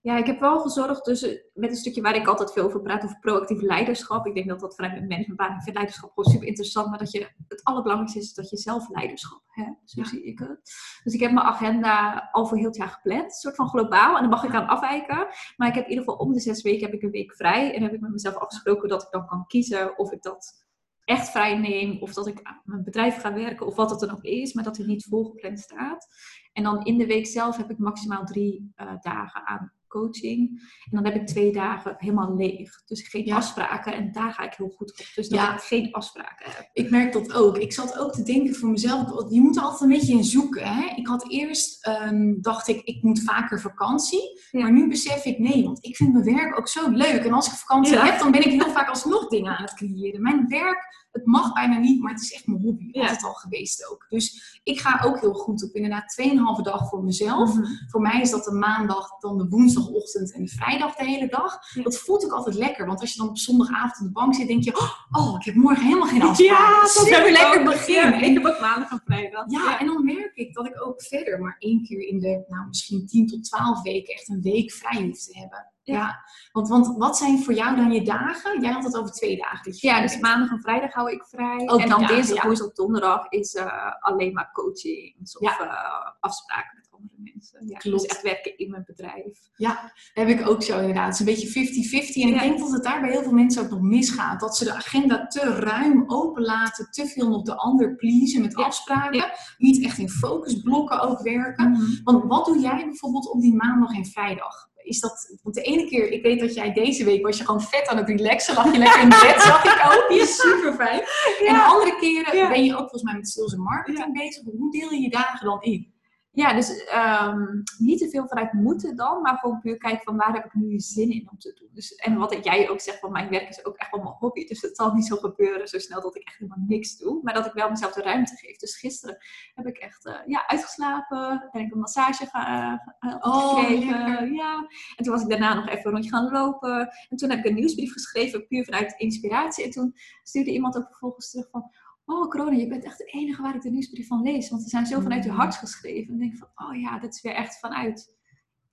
Ja, ik heb wel gezorgd, dus eh, met een stukje waar ik altijd veel over praat, over proactief leiderschap. Ik denk dat dat vanuit mijn managementbaan, ik vind leiderschap gewoon super interessant, maar dat je, het allerbelangrijkste is dat je zelf leiderschap hebt. Zo Ja. zie ik het. Dus ik heb mijn agenda al voor heel het jaar gepland, een soort van globaal, en dan mag ik aan afwijken. Maar ik heb in ieder geval om de zes weken heb ik een week vrij en heb ik met mezelf afgesproken dat ik dan kan kiezen of ik dat echt vrij neem, of dat ik aan mijn bedrijf ga werken, of wat het dan ook is, maar dat het niet volgepland staat. En dan in de week zelf heb ik maximaal drie eh, dagen aan coaching. En dan heb ik twee dagen helemaal leeg. Dus geen Ja. afspraken. En daar ga ik heel goed op. Dus dat Ja. ik geen afspraken heb. Ik merk dat ook. Ik zat ook te denken voor mezelf, je moet er altijd een beetje in zoeken. Hè? Ik had eerst, ehm, dacht ik, ik moet vaker vakantie. Ja. Maar nu besef ik, nee, want ik vind mijn werk ook zo leuk. En als ik vakantie heb, dan ben ik heel vaak alsnog dingen aan het creëren. Mijn werk, het mag bijna niet, maar het is echt mijn hobby. Ja. Altijd al geweest ook. Dus ik ga ook heel goed op inderdaad 2,5 dag voor mezelf. Mhm. Voor mij is dat de maandag, dan de woensdagochtend en de vrijdag de hele dag. Ja. Dat voelt ook altijd lekker. Want als je dan op zondagavond op de bank zit, denk je... Oh, ik heb morgen helemaal geen afspraak. Ja, dat Super lekker ook. begin. Ja, En- ik heb ook maandag en vrijdag. ja, en dan merk ik dat ik ook verder maar één keer in de, nou misschien 10 tot 12 weken echt een week vrij hoef te hebben. Ja. Want, want wat zijn voor jou dan je dagen? Jij had het over twee dagen. je Ja, dus maandag en vrijdag hou ik vrij. Ook en dan dinsdag, woensdag, donderdag is eh, alleen maar coachings of Ja. eh, afspraken met andere mensen. Ja, Klopt. Dus echt werken in mijn bedrijf. Ja, dat heb ik ook zo inderdaad. Het is een beetje 50-50. En ik denk dat het daar bij heel veel mensen ook nog misgaat. Dat ze de agenda te ruim openlaten. Te veel nog de ander pleasen met afspraken. Niet echt in focusblokken ook werken. Want wat doe jij bijvoorbeeld op die maandag en vrijdag? Is dat, want de ene keer, ik weet dat jij deze week was je gewoon vet aan het relaxen. Lag je lekker in bed, zag ik ook. Die is super fijn. En de andere keren Ja. ben je ook volgens mij met sales en marketing bezig. Hoe deel je je dagen dan in? Ja, dus ehm, niet te veel vanuit moeten dan, maar gewoon puur kijken van waar heb ik nu zin in om te doen. Dus, en wat jij ook zegt van mijn werk is ook echt wel mijn hobby. Dus het zal niet zo gebeuren zo snel dat ik echt helemaal niks doe. Maar dat ik wel mezelf de ruimte geef. Dus gisteren heb ik echt eh, ja, uitgeslapen. Ben ik een massage ga, eh, Oh, gekregen. lekker. Ja. En toen was ik daarna nog even een rondje gaan lopen. En toen heb ik een nieuwsbrief geschreven, puur vanuit inspiratie. En toen stuurde iemand ook vervolgens terug van... Oh, corona, je bent echt de enige waar ik de nieuwsbrief van lees. Want ze zijn zo vanuit je Mm. hart geschreven. En dan denk ik van, oh ja, dat is weer echt vanuit...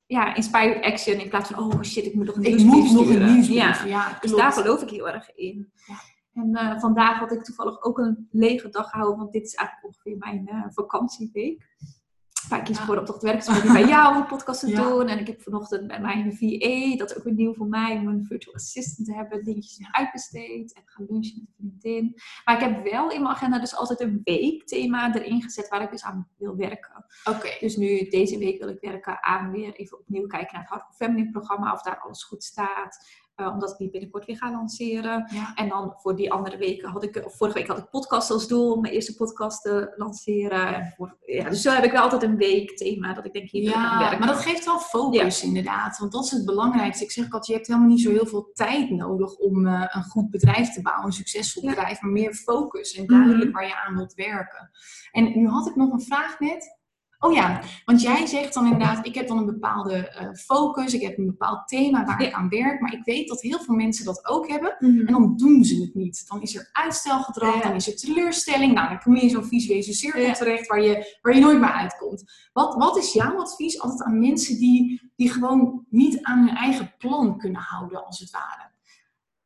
Ja, inspired action. In plaats van, oh shit, ik moet nog een Ik nieuwsbrief moet nog een nieuwsbrief. Ja. Ja, Dus daar geloof ik heel erg in. Ja. En eh, vandaag had ik toevallig ook een lege dag gehouden. Want dit is eigenlijk ongeveer mijn eh, vakantieweek. Ik kies voor op toch te werken. Dus om bij jou een podcast te Ja. doen. En ik heb vanochtend bij mijn VA, dat is ook weer nieuw voor mij, om een virtual assistant te hebben. Dingetjes uitbesteed en gaan lunchen met een vriendin. Maar ik heb wel in mijn agenda dus altijd een weekthema erin gezet waar ik dus aan wil werken. Oké. Dus nu, deze week wil ik werken aan weer even opnieuw kijken naar het Hardcore Feminine programma. Of daar alles goed staat. Eh, omdat ik die binnenkort weer ga lanceren. Ja. En dan voor die andere weken had ik, vorige week had ik podcast als doel om mijn eerste podcast te lanceren. En voor, ja, dus zo heb ik wel altijd een week thema dat ik denk hier ik aan Ja, werken. maar dat geeft wel focus inderdaad. Want dat is het belangrijkste. Ik zeg altijd, je hebt helemaal niet zo heel veel tijd nodig om eh, een goed bedrijf te bouwen, een succesvol Ja. bedrijf, maar meer focus en Mhm. duidelijk waar je aan wilt werken. En nu had ik nog een vraag net. Oh ja, want jij zegt dan inderdaad, ik heb dan een bepaalde eh, focus, ik heb een bepaald thema waar Ja. ik aan werk, maar ik weet dat heel veel mensen dat ook hebben. Mhm. En dan doen ze het niet. Dan is er uitstelgedrag, Ja. dan is er teleurstelling. Nou, dan kom je in zo'n visuele cirkel Ja. terecht waar je, waar je nooit meer uitkomt. Wat, wat is jouw advies altijd aan mensen die, die gewoon niet aan hun eigen plan kunnen houden, als het ware?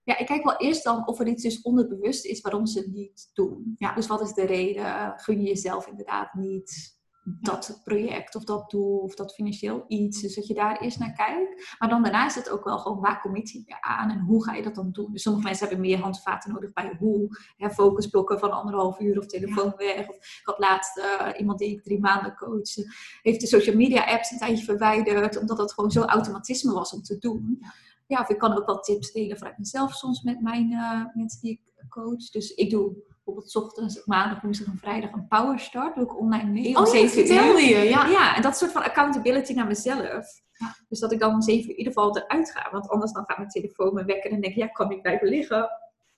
Ja, ik kijk wel eerst dan of er iets dus onderbewust is waarom ze het niet doen. Ja. Dus wat is de reden? Gun je jezelf inderdaad niet dat project of dat doel of dat financieel iets. Dus dat je daar eerst naar kijkt. Maar dan daarna is het ook wel gewoon waar commit je aan en hoe ga je dat dan doen. Dus sommige mensen hebben meer handvaten nodig bij hoe. Hè, focusblokken van anderhalf uur of telefoon weg. Of, ik had laatst eh, iemand die ik drie maanden coachte. Heeft de social media apps een tijdje verwijderd. Omdat dat gewoon zo automatisme was om te doen. Ja. Of ik kan ook wel tips delen vanuit mezelf soms met mijn eh, mensen die ik coach. Dus ik doe bijvoorbeeld ochtends, maandag, woensdag en vrijdag een power start. Doe ik online mee om Oh, ja, 7 uur. vertelde je. Ja. Ja, en dat soort van accountability naar mezelf. Ja. Dus dat ik dan om 7 uur in ieder geval eruit ga. Want anders dan gaat mijn telefoon me wekken en denk ik, ja, kan ik blijven liggen?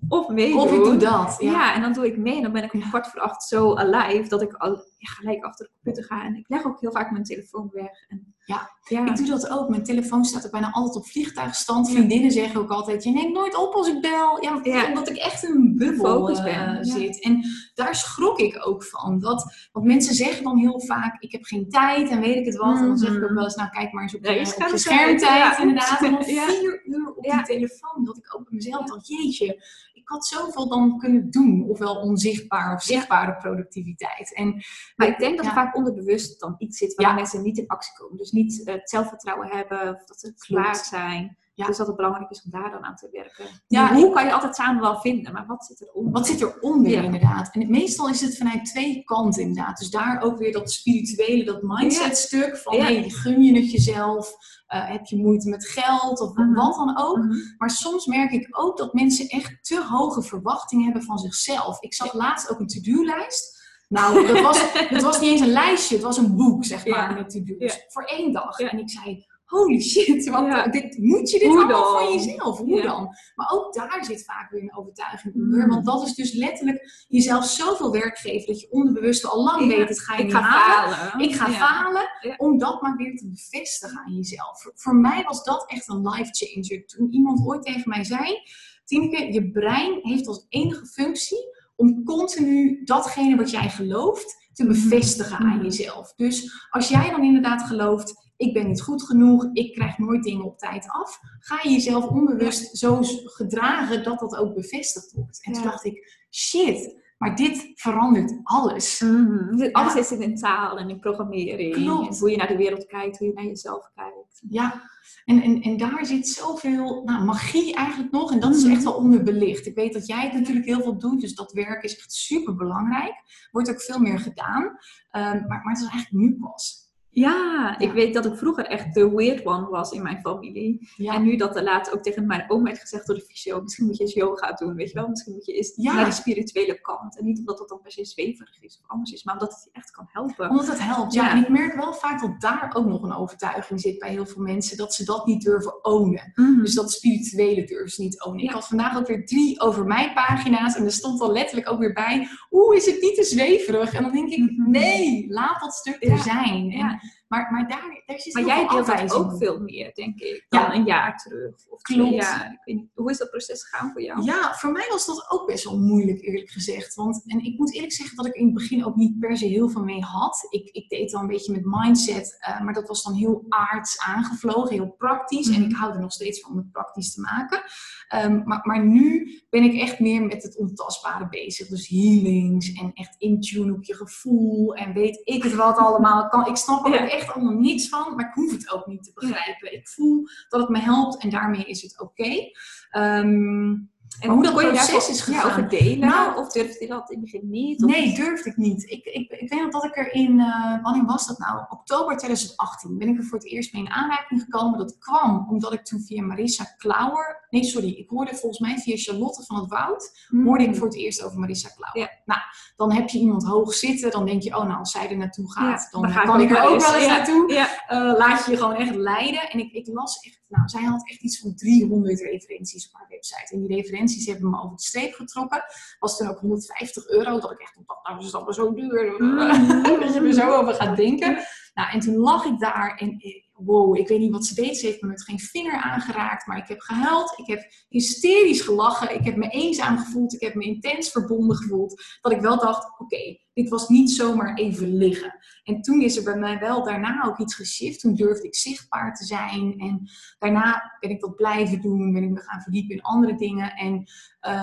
Of meedoen. Of ik doe dat. Ja. Ja. en dan doe ik mee en dan ben ik om kwart voor acht zo alive dat ik al ja, gelijk achter de computer ga. En ik leg ook heel vaak mijn telefoon weg. En, Ja. ja. Ik doe dat ook. Mijn telefoon staat ook bijna altijd op vliegtuigstand. Vriendinnen zeggen ook altijd, je neemt nooit op als ik bel. Ja, omdat ik echt in een bubbel eh, ben, zit. En daar schrok ik ook van. Dat, want mensen zeggen dan heel vaak, ik heb geen tijd en weet ik het wat. En dan zeg ik ook wel eens, nou kijk maar eens op, Ja, je op je schermtijd, inderdaad. En dan vier uur op die telefoon. Dat ik ook bij mezelf dacht, jeetje, had zoveel dan kunnen doen. Ofwel onzichtbaar of zichtbare productiviteit. En Maar ik denk dat er vaak onderbewust dan iets zit waar mensen niet in actie komen. Dus niet eh, het zelfvertrouwen hebben of dat ze waard zijn. Ja. Dus dat het belangrijk is om daar dan aan te werken. Ja, hoe kan je altijd samen wel vinden, maar wat zit eronder? Wat zit eronder Ja. inderdaad? En meestal is het vanuit twee kanten inderdaad. Dus daar ook weer dat spirituele, dat mindset stuk van Ja. hey, gun je het jezelf? Eh, heb je moeite met geld of Mhm. wat dan ook? Mhm. Maar soms merk ik ook dat mensen echt te hoge verwachtingen hebben van zichzelf. Ik zag laatst ook een to-do-lijst. Nou, dat was, dat was niet eens een lijstje, het was een boek, zeg maar, met to-do's. Voor één dag. En ik zei, holy shit, wat, Ja. dit, moet je dit Hoe allemaal dan? van jezelf? Hoe Ja. dan? Maar ook daar zit vaak weer een overtuiging onder. Mm. Want dat is dus letterlijk jezelf zoveel werk geven dat je onderbewust al lang Ja. weet, het ga je Ik ga halen. falen. Ik ga falen om dat maar weer te bevestigen aan jezelf. Voor, voor mij was dat echt een life changer. Toen iemand ooit tegen mij zei: Tineke, je brein heeft als enige functie om continu datgene wat jij gelooft te bevestigen aan Mhm. jezelf. Dus als jij dan inderdaad gelooft. Ik ben niet goed genoeg, ik krijg nooit dingen op tijd af. Ga je jezelf onbewust zo gedragen dat dat ook bevestigd wordt. En toen dacht ik, shit, maar dit verandert alles. Mhm. Alles Ja. is in taal en in programmering. Klopt. En hoe je naar de wereld kijkt, hoe je naar jezelf kijkt. Ja, en, en, en daar zit zoveel nou, magie eigenlijk nog. En dat is Mhm. echt wel onderbelicht. Ik weet dat jij het natuurlijk heel veel doet, dus dat werk is echt super belangrijk. Wordt ook veel meer gedaan. Ehm, maar, maar het is eigenlijk nu pas. Ja, ik Ja. weet dat ik vroeger echt de weird one was in mijn familie. Ja. En nu dat er laatst ook tegen mijn oom werd gezegd door de fysio, misschien moet je eens yoga doen, weet je wel? Misschien moet je eens Ja. naar die spirituele kant. En niet omdat dat dan per se zweverig is of anders is, maar omdat het je echt kan helpen. Omdat het helpt. Ja. En ik merk wel vaak dat daar ook nog een overtuiging zit bij heel veel mensen. Dat ze dat niet durven ownen. Mhm. Dus dat spirituele durven ze niet ownen. Ik had vandaag ook weer drie over mij pagina's. En er stond al letterlijk ook weer bij. Oeh, is het niet te zweverig? En dan denk ik, Mhm. nee, laat dat stuk er zijn. En. Maar, maar daar, daar zit Maar jij deelt dat ook veel meer, denk ik, dan Ja. een jaar terug. Of Klopt. jaar. Ik weet niet, hoe is dat proces gegaan voor jou? Ja, voor mij was dat ook best wel moeilijk, eerlijk gezegd. Want, en ik moet eerlijk zeggen dat ik in het begin ook niet per se heel veel mee had. Ik, ik deed dan een beetje met mindset, eh, maar dat was dan heel aards aangevlogen, heel praktisch. En Mhm. ik hou er nog steeds van om het praktisch te maken. Ehm, maar, maar nu ben ik echt meer met het ontastbare bezig. Dus healings en echt intune op je gevoel en weet ik het wat allemaal. Kan, ik snap Ja. ook echt allemaal niks van, maar ik hoef het ook niet te begrijpen. Ik voel dat het me helpt en daarmee is het oké. Ehm, En hoe dat kon je proces is ja, gegaan? over delen? Nou- of durfde je dat in het begin niet? Of- Nee, durfde ik niet. Ik, ik, ik weet nog dat ik er in, eh, wanneer was dat nou? Oktober 2018 ben ik er voor het eerst mee in aanraking gekomen. Dat kwam omdat ik toen via Marissa Klauwer, nee sorry, ik hoorde volgens mij via Charlotte van het Woud, Mhm. hoorde ik voor het eerst over Marissa Klauwer. Ja. Nou, dan heb je iemand hoog zitten, dan denk je, oh nou, als zij er naartoe gaat, Ja, dan, kan ik er ook wel eens naartoe. Ja. Eh, laat je je gewoon echt leiden. En ik, ik las echt, nou, zij had echt iets van 300 referenties op haar website. En die referenties hebben me over de streep getrokken. Was toen ook 150 euro, dat ik echt dacht, nou is dat maar zo duur. Mm. dat je er zo over gaat denken. Nou, en toen lag ik daar en eh, wow, ik weet niet wat ze deed. Ze heeft me met geen vinger aangeraakt, maar ik heb gehuild. Ik heb hysterisch gelachen. Ik heb me eenzaam gevoeld. Ik heb me intens verbonden gevoeld. Dat ik wel dacht, oké, dit was niet zomaar even liggen. En toen is er bij mij wel daarna ook iets geshift. Toen durfde ik zichtbaar te zijn. En daarna ben ik dat blijven doen. Ben ik me gaan verdiepen in andere dingen. En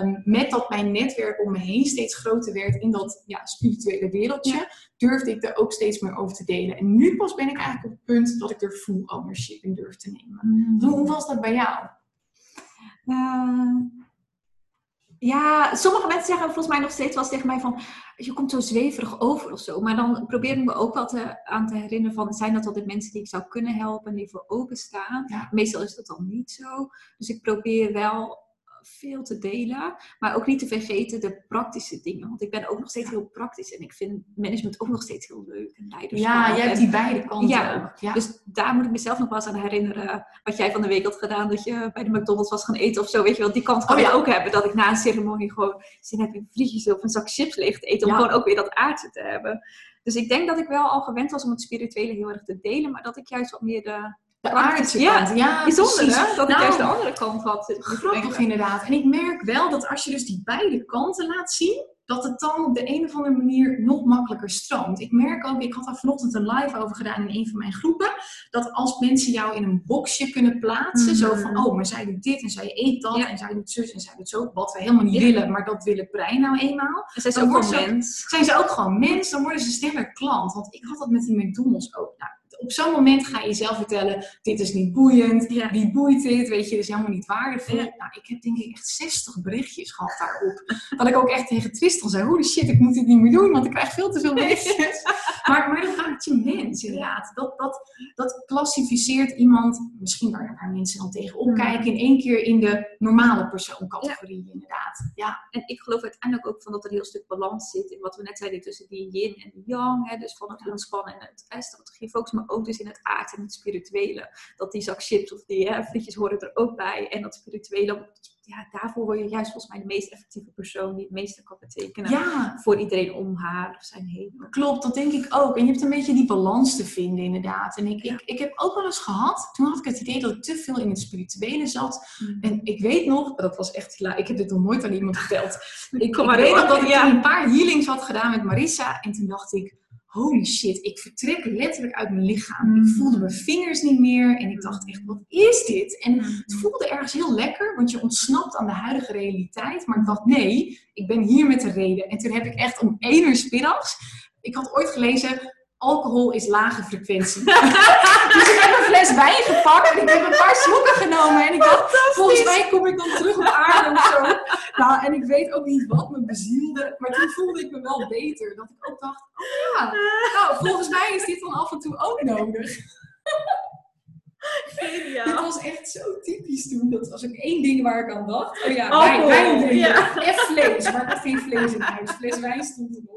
um, met dat mijn netwerk om me heen steeds groter werd in dat ja, spirituele wereldje, durfde ik er ook steeds meer over te delen. En nu pas ben ik eigenlijk op het punt dat ik er full ownership in durf te nemen. Mm. Hoe was dat bij jou? Uh, ja, sommige mensen zeggen volgens mij nog steeds wel tegen mij van je komt zo zweverig over of zo. Maar dan probeer ik me ook wel te, aan te herinneren van zijn dat altijd mensen die ik zou kunnen helpen en die voor openstaan. Ja. Meestal is dat dan niet zo. Dus ik probeer wel veel te delen. Maar ook niet te vergeten de praktische dingen. Want ik ben ook nog steeds heel praktisch. En ik vind management ook nog steeds heel leuk. En leiderschap. Ja, jij hebt die beide kanten ja, Ja. Dus daar moet ik mezelf nog wel eens aan herinneren. Wat jij van de week had gedaan. Dat je bij de McDonald's was gaan eten of zo. Weet je wel, die kant kan oh, je ook hebben. Dat ik na een ceremonie gewoon zin heb in frietjes of een zak chips leeg te eten. Om gewoon ook weer dat aardse te hebben. Dus ik denk dat ik wel al gewend was om het spirituele heel erg te delen. Maar dat ik juist wat meer de de aardse ja, kant. Ja, bijzonder hè? Dat ik juist de nou, andere kant had. Grappig inderdaad. En ik merk wel dat als je dus die beide kanten laat zien, dat het dan op de een of andere manier nog makkelijker stroomt. Ik merk ook, ik had daar vanochtend een live over gedaan in een van mijn groepen, dat als mensen jou in een boxje kunnen plaatsen, zo van, mhm. oh, maar zij doet dit en zij eet dat en zij doet zus en zij doet zo, wat we helemaal niet willen, maar dat willen brein nou eenmaal. En zijn ze ook gewoon mens. Zijn ze ook gewoon mens, dan worden ze sneller klant. Want ik had dat met die McDonald's ook. Nou, op zo'n moment ga je jezelf vertellen: dit is niet boeiend, ja. wie boeit dit, weet je, dit is helemaal niet waardevol. Nou, ik heb denk ik echt 60 berichtjes gehad daarop. dat ik ook echt tegen Tristan zei: holy shit, ik moet dit niet meer doen, want ik krijg veel te veel berichtjes. maar, maar dat maakt je mens, inderdaad. Dat, dat, dat klassificeert iemand, misschien waar, waar mensen dan tegenop kijken, in één keer in de normale persooncategorie, inderdaad. Ja, en ik geloof uiteindelijk ook van dat er een heel stuk balans zit in wat we net zeiden tussen die yin en die yang. Hè, dus van het ontspannen en het strategie focus, maar ook dus in het aard en het spirituele. Dat die zak chips of die hè, frietjes horen er ook bij. En dat spirituele, ja, daarvoor word je juist volgens mij de meest effectieve persoon die het meeste kan betekenen ja. voor iedereen om haar of zijn heen. Klopt, dat denk ik ook. En je hebt een beetje die balans te vinden inderdaad. En ik, ik, ik heb ook wel eens gehad, toen had ik het idee dat ik te veel in het spirituele zat. Mm. En ik weet nog, dat was echt, ik heb dit nog nooit aan iemand verteld. ik, Kom maar ik weet nog dat ik ja. een paar healings had gedaan met Marissa. En toen dacht ik, holy shit, ik vertrek letterlijk uit mijn lichaam. Ik mm. voelde mijn vingers niet meer en ik dacht echt, wat is dit? En mm. het voelde ergens heel lekker, want je ontsnapt aan de huidige realiteit. Maar ik dacht, nee, ik ben hier met de reden. En toen heb ik echt om één uur middags, ik had ooit gelezen, alcohol is lage frequentie. ik heb een fles wijn gepakt en ik heb een paar slokken genomen. En ik dacht, volgens mij kom ik dan terug op aarde of zo. Nou, en ik weet ook niet wat me bezielde. Maar toen voelde ik me wel beter. Dat ik ook dacht, oh ja, nou, volgens mij is dit dan af en toe ook nodig. Geniaal. Dit was echt zo typisch toen. Dat was ook één ding waar ik aan dacht. Oh ja, wijn, wijn drinken. Ja. En vlees. Maar geen vlees in huis. Fles wijn stond er nog.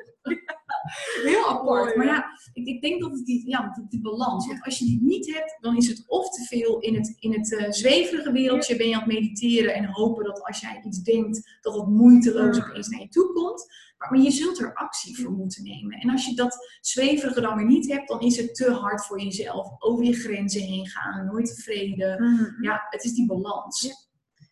Heel apart. Maar ja, ik, ik, denk dat het die, ja, die, balans. Want als je die niet hebt, dan is het of te veel in het, in het uh, zweverige wereldje. Ben je aan het mediteren en hopen dat als jij iets denkt, dat het moeiteloos opeens naar je toe komt. Maar, maar je zult er actie voor moeten nemen. En als je dat zweverige dan weer niet hebt, dan is het te hard voor jezelf. Over je grenzen heen gaan, nooit tevreden. Mhm. Ja, het is die balans.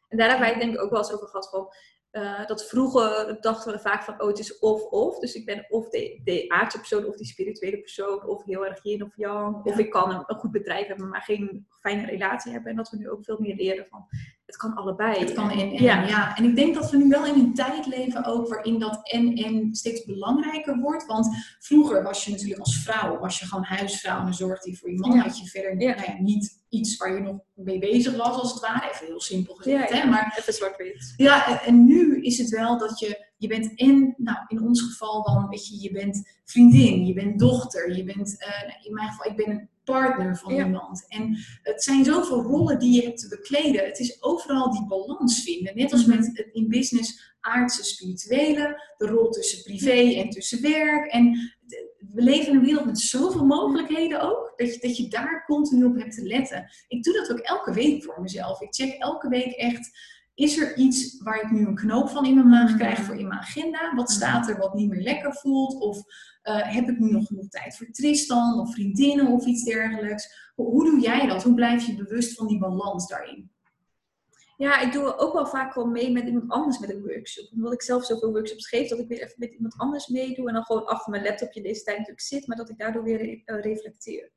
En daar hebben wij denk ik ook wel eens over gehad van uh, dat vroeger dachten we vaak van, oh, het is of-of. Dus ik ben of de, de aardse persoon of die spirituele persoon, of heel erg yin of yang. Of ik kan een, een, goed bedrijf hebben, maar geen fijne relatie hebben. En dat we nu ook veel meer leren van, het kan allebei. Het kan en, en ja. ja. En ik denk dat we nu wel in een tijd leven ook waarin dat en en steeds belangrijker wordt. Want vroeger was je natuurlijk als vrouw, was je gewoon huisvrouw en zorgde je voor je man. Ja. Had je verder Nou ja, niet iets waar je nog mee bezig was als het ware. Even heel simpel gezegd. hè? Maar, even zwart-wit. Ja, en nu is het wel dat je je bent en, nou in ons geval dan, weet je, je bent vriendin, je bent dochter, je bent, uh, in mijn geval, ik ben een partner van iemand. En het zijn zoveel rollen die je hebt te bekleden. Het is overal die balans vinden. Net als met het in business aardse, spirituele, de rol tussen privé en tussen werk. En we leven in een wereld met zoveel mogelijkheden ook, dat je, dat je daar continu op hebt te letten. Ik doe dat ook elke week voor mezelf. Ik check elke week echt is er iets waar ik nu een knoop van in mijn maag krijg voor in mijn agenda? Wat staat er wat niet meer lekker voelt? Of uh, heb ik nu nog genoeg tijd voor Tristan of vriendinnen of iets dergelijks? Hoe, hoe, doe jij dat? Hoe blijf je bewust van die balans daarin? Ja, ik doe ook wel vaak wel mee met iemand anders met een workshop. Omdat ik zelf zoveel workshops geef, dat ik weer even met iemand anders meedoe. En dan gewoon achter mijn laptopje deze tijd natuurlijk zit, maar dat ik daardoor weer uh, reflecteer.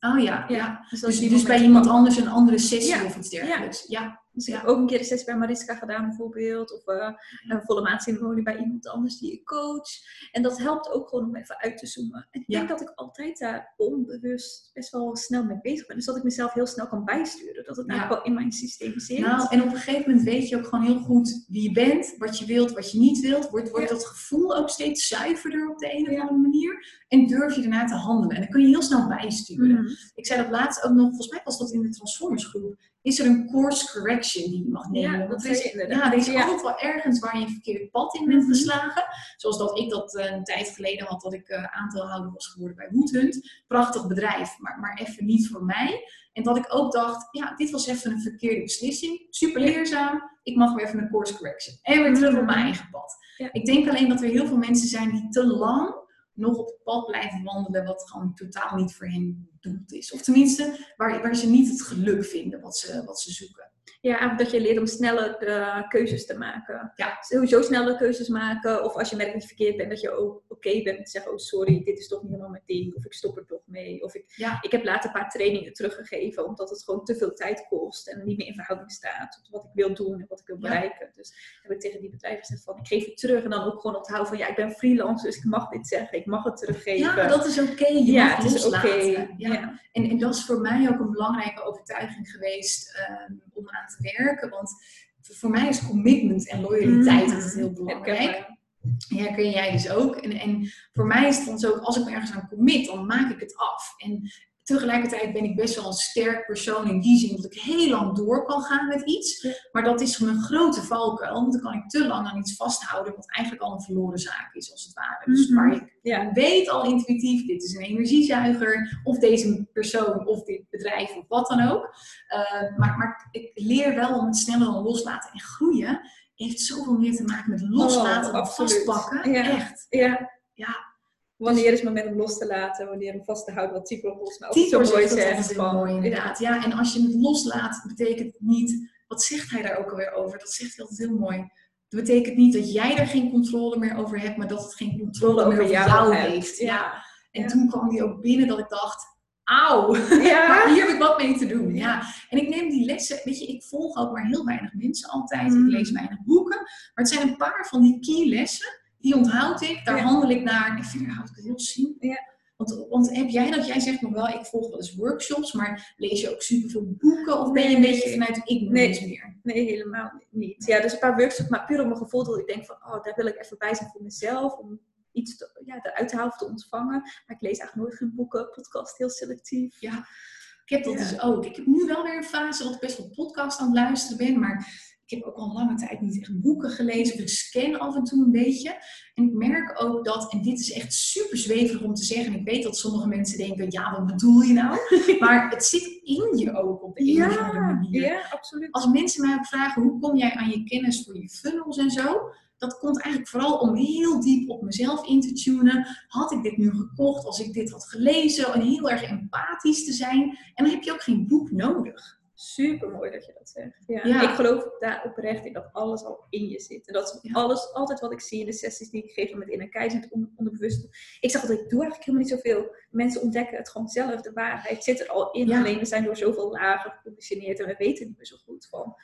Oh ja, ja. Dus, dus, dus bij iemand anders een andere sessie of iets dergelijks. Ja. Dus ik heb ook een keer een sessie bij Mariska gedaan bijvoorbeeld. Of uh, een volle maandceremonie bij iemand anders die ik coach. En dat helpt ook gewoon om even uit te zoomen. En ik denk dat ik altijd daar onbewust best wel snel mee bezig ben. Dus dat ik mezelf heel snel kan bijsturen. Dat het eigenlijk wel in mijn systeem zit. Nou, en op een gegeven moment weet je ook gewoon heel goed wie je bent. Wat je wilt, wat je niet wilt. Wordt, wordt dat gevoel ook steeds zuiverder op de een of andere manier. En durf je daarna te handelen. En dan kun je heel snel bijsturen. Mhm. Ik zei dat laatst ook nog, volgens mij was dat in de Transformers groep is er een course correction die je mag nemen. Ja, dat is, ja, er is altijd wel ergens waar je een verkeerd pad in bent mhm. geslagen. Zoals dat ik dat eh, een tijd geleden had, dat ik uh, aandeelhouder was geworden bij Woodhunt. Prachtig bedrijf, maar, maar even niet voor mij. En dat ik ook dacht, ja, dit was even een verkeerde beslissing. Super leerzaam. Ik mag weer even een course correction. En weer terug op mijn mhm. eigen pad. Ik denk alleen dat er heel veel mensen zijn die te lang nog op het pad blijven wandelen wat gewoon totaal niet voor hen doet is. Of tenminste, waar, waar ze niet het geluk vinden wat ze, wat ze zoeken. Ja, dat je leert om sneller uh, keuzes te maken. Ja. Sowieso snelle keuzes maken. Of als je merkt dat je verkeerd bent, dat je ook oké bent. Te zeggen, oh sorry, dit is toch niet helemaal mijn ding. Of ik stop er toch mee. Of ik, ja. ik heb later een paar trainingen teruggegeven. Omdat het gewoon te veel tijd kost. En niet meer in verhouding staat tot wat ik wil doen en wat ik wil bereiken. Dus heb ik tegen die bedrijven gezegd van, ik geef het terug. En dan ook gewoon onthouden van, ja, ik ben freelance. Dus ik mag dit zeggen. Ik mag het teruggeven. Ja, dat is oké. Ja, het is oké. Ja. En, en dat is voor mij ook een belangrijke overtuiging geweest um, om aan te werken. Want voor mij is commitment en loyaliteit mm heel belangrijk. Ja, kun jij dus ook. En, en voor mij is het dan zo, als ik me ergens aan commit, dan maak ik het af. En Tegelijkertijd ben ik best wel een sterk persoon in die zin dat ik heel lang door kan gaan met iets. Maar dat is een grote valkuil, want dan kan ik te lang aan iets vasthouden wat eigenlijk al een verloren zaak is, als het ware. Dus waar mhm. ik ja. weet al intuïtief, dit is een energiezuiger, of deze persoon, of dit bedrijf, of wat dan ook. Uh, maar, maar ik leer wel om het sneller dan loslaten en groeien. Heeft zoveel meer te maken met loslaten oh, vastpakken. Ja. Echt. Ja. ja, Wanneer is het moment om los te laten, wanneer om vast te houden, wat Typo volgens mij ook zo mooi zegt. Is mooi inderdaad. Ja, en als je het loslaat, betekent niet, wat zegt hij daar ook alweer over? Dat zegt hij altijd heel mooi. Dat betekent niet dat jij er geen controle meer over hebt, maar dat het geen controle over, over jou, heeft. Ja. En toen kwam die ook binnen dat ik dacht, auw, ja. hier heb ik wat mee te doen. Ja. En ik neem die lessen, weet je, ik volg ook maar heel weinig mensen altijd. Ik mm. lees weinig boeken. Maar het zijn een paar van die key lessen die onthoud ik, daar handel ik naar. En verder houd ik het heel zien. Ja. Want, want heb jij dat, jij zegt nog wel, ik volg wel eens workshops, maar lees je ook superveel boeken of ben je een beetje vanuit ik nee, meer? Nee, helemaal niet. Ja, dus een paar workshops, maar puur op mijn gevoel dat ik denk van, oh, daar wil ik even bij zijn voor mezelf, om iets te, ja, eruit te halen of te ontvangen. Maar ik lees eigenlijk nooit geen boeken, podcast heel selectief. Ja, ik heb dat dus ook. Ik heb nu wel weer een fase dat ik best wel podcast aan het luisteren ben, maar ik heb ook al lange tijd niet echt boeken gelezen. Of ik scan af en toe een beetje. En ik merk ook dat, en dit is echt super zweverig om te zeggen. Ik weet dat sommige mensen denken, ja, wat bedoel je nou? maar het zit in je ook op de een of andere manier. Ja, absoluut. Als mensen mij ook vragen, hoe kom jij aan je kennis voor je funnels en zo? dat komt eigenlijk vooral om heel diep op mezelf in te tunen. Had ik dit nu gekocht als ik dit had gelezen? En heel erg empathisch te zijn. En dan heb je ook geen boek nodig. Super mooi dat je dat zegt. Ja. Ik geloof daar oprecht in dat alles al in je zit. En dat is alles, altijd wat ik zie in de sessies die ik geef met Inner Keizer, onderbewust. Ik zeg altijd, ik doe eigenlijk helemaal niet zoveel. Mensen ontdekken het gewoon zelf. De waarheid zit er al in. Alleen we zijn door zoveel lagen geconditioneerd en we weten niet meer zo goed van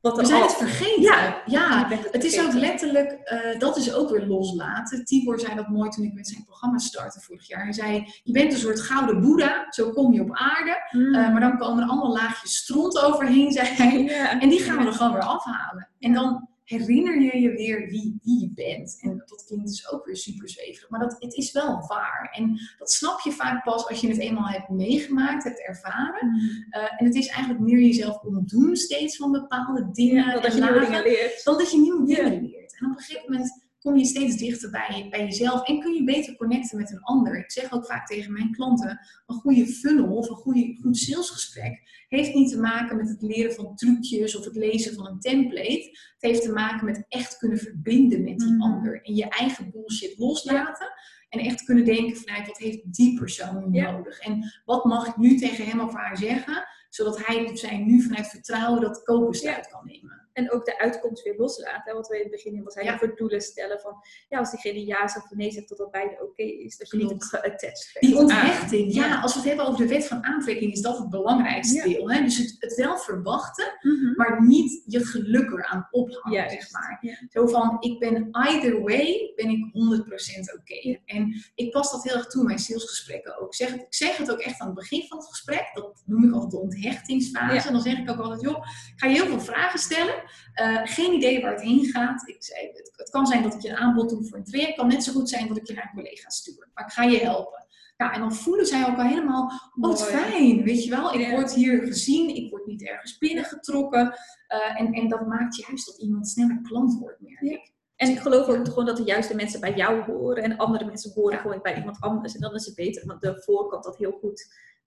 we zijn het vergeten. Ja, ja het, het is ook letterlijk, uh, dat is ook weer loslaten. Tibor zei dat mooi toen ik met zijn programma startte vorig jaar. Hij zei, je bent een soort gouden boeddha, zo kom je op aarde. Mm. Uh, maar dan komen er allemaal laagjes stront overheen, zei hij. En die gaan we er gewoon weer afhalen. En dan herinner je je weer wie, wie je bent. En dat klinkt dus ook weer super zweverig, maar dat, het is wel waar. En dat snap je vaak pas als je het eenmaal hebt meegemaakt, hebt ervaren. Mm. Uh, en het is eigenlijk meer jezelf ontdoen steeds van bepaalde dingen. Ja, dat je nieuwe dingen leert. Dan dat je nieuwe dingen leert. En op een gegeven moment kom je steeds dichter bij, bij jezelf en kun je beter connecten met een ander. Ik zeg ook vaak tegen mijn klanten, een goede funnel of een goede, goed salesgesprek heeft niet te maken met het leren van trucjes of het lezen van een template. Het heeft te maken met echt kunnen verbinden met die mm. ander en je eigen bullshit loslaten. En echt kunnen denken vanuit wat heeft die persoon nu nodig? En wat mag ik nu tegen hem of haar zeggen? Zodat hij of zij nu vanuit vertrouwen dat koopbesluit kan nemen. En ook de uitkomst weer loslaten. Wat we in het begin was hij Ja. voor doelen stellen van ja, als diegene ja zegt of nee zegt dat dat beide oké is. Dat je niet geattached bent. Die onthechting, ja. Ja. als we het hebben over de wet van aantrekking, is dat het belangrijkste Ja. deel. Hè? Dus het, het wel verwachten, Mhm. maar niet je geluk eraan ophangen, Juist. zeg maar. Zo van, ik ben either way, ben ik 100% oké. En ik pas dat heel erg toe in mijn salesgesprekken ook. Ik zeg, het, ik zeg het ook echt aan het begin van het gesprek. Dat noem ik altijd de onthechtingsfase. En dan zeg ik ook altijd, joh, ik ga je heel veel vragen stellen. Eh, geen idee waar het heen gaat. Ik zei, het, het kan zijn dat ik je een aanbod doe voor een traject. Het kan net zo goed zijn dat ik je naar een collega stuur. Maar ik ga je helpen. Ja, en dan voelen zij ook al helemaal, oh, wat fijn, weet je wel. Ik word hier gezien, ik word niet ergens binnengetrokken. Eh, en, en dat maakt juist dat iemand sneller klant wordt, merk Ja. En ik geloof ook gewoon dat de juiste mensen bij jou horen en andere mensen horen Ja. gewoon bij iemand anders. En dan is het beter om de voorkant dat heel goed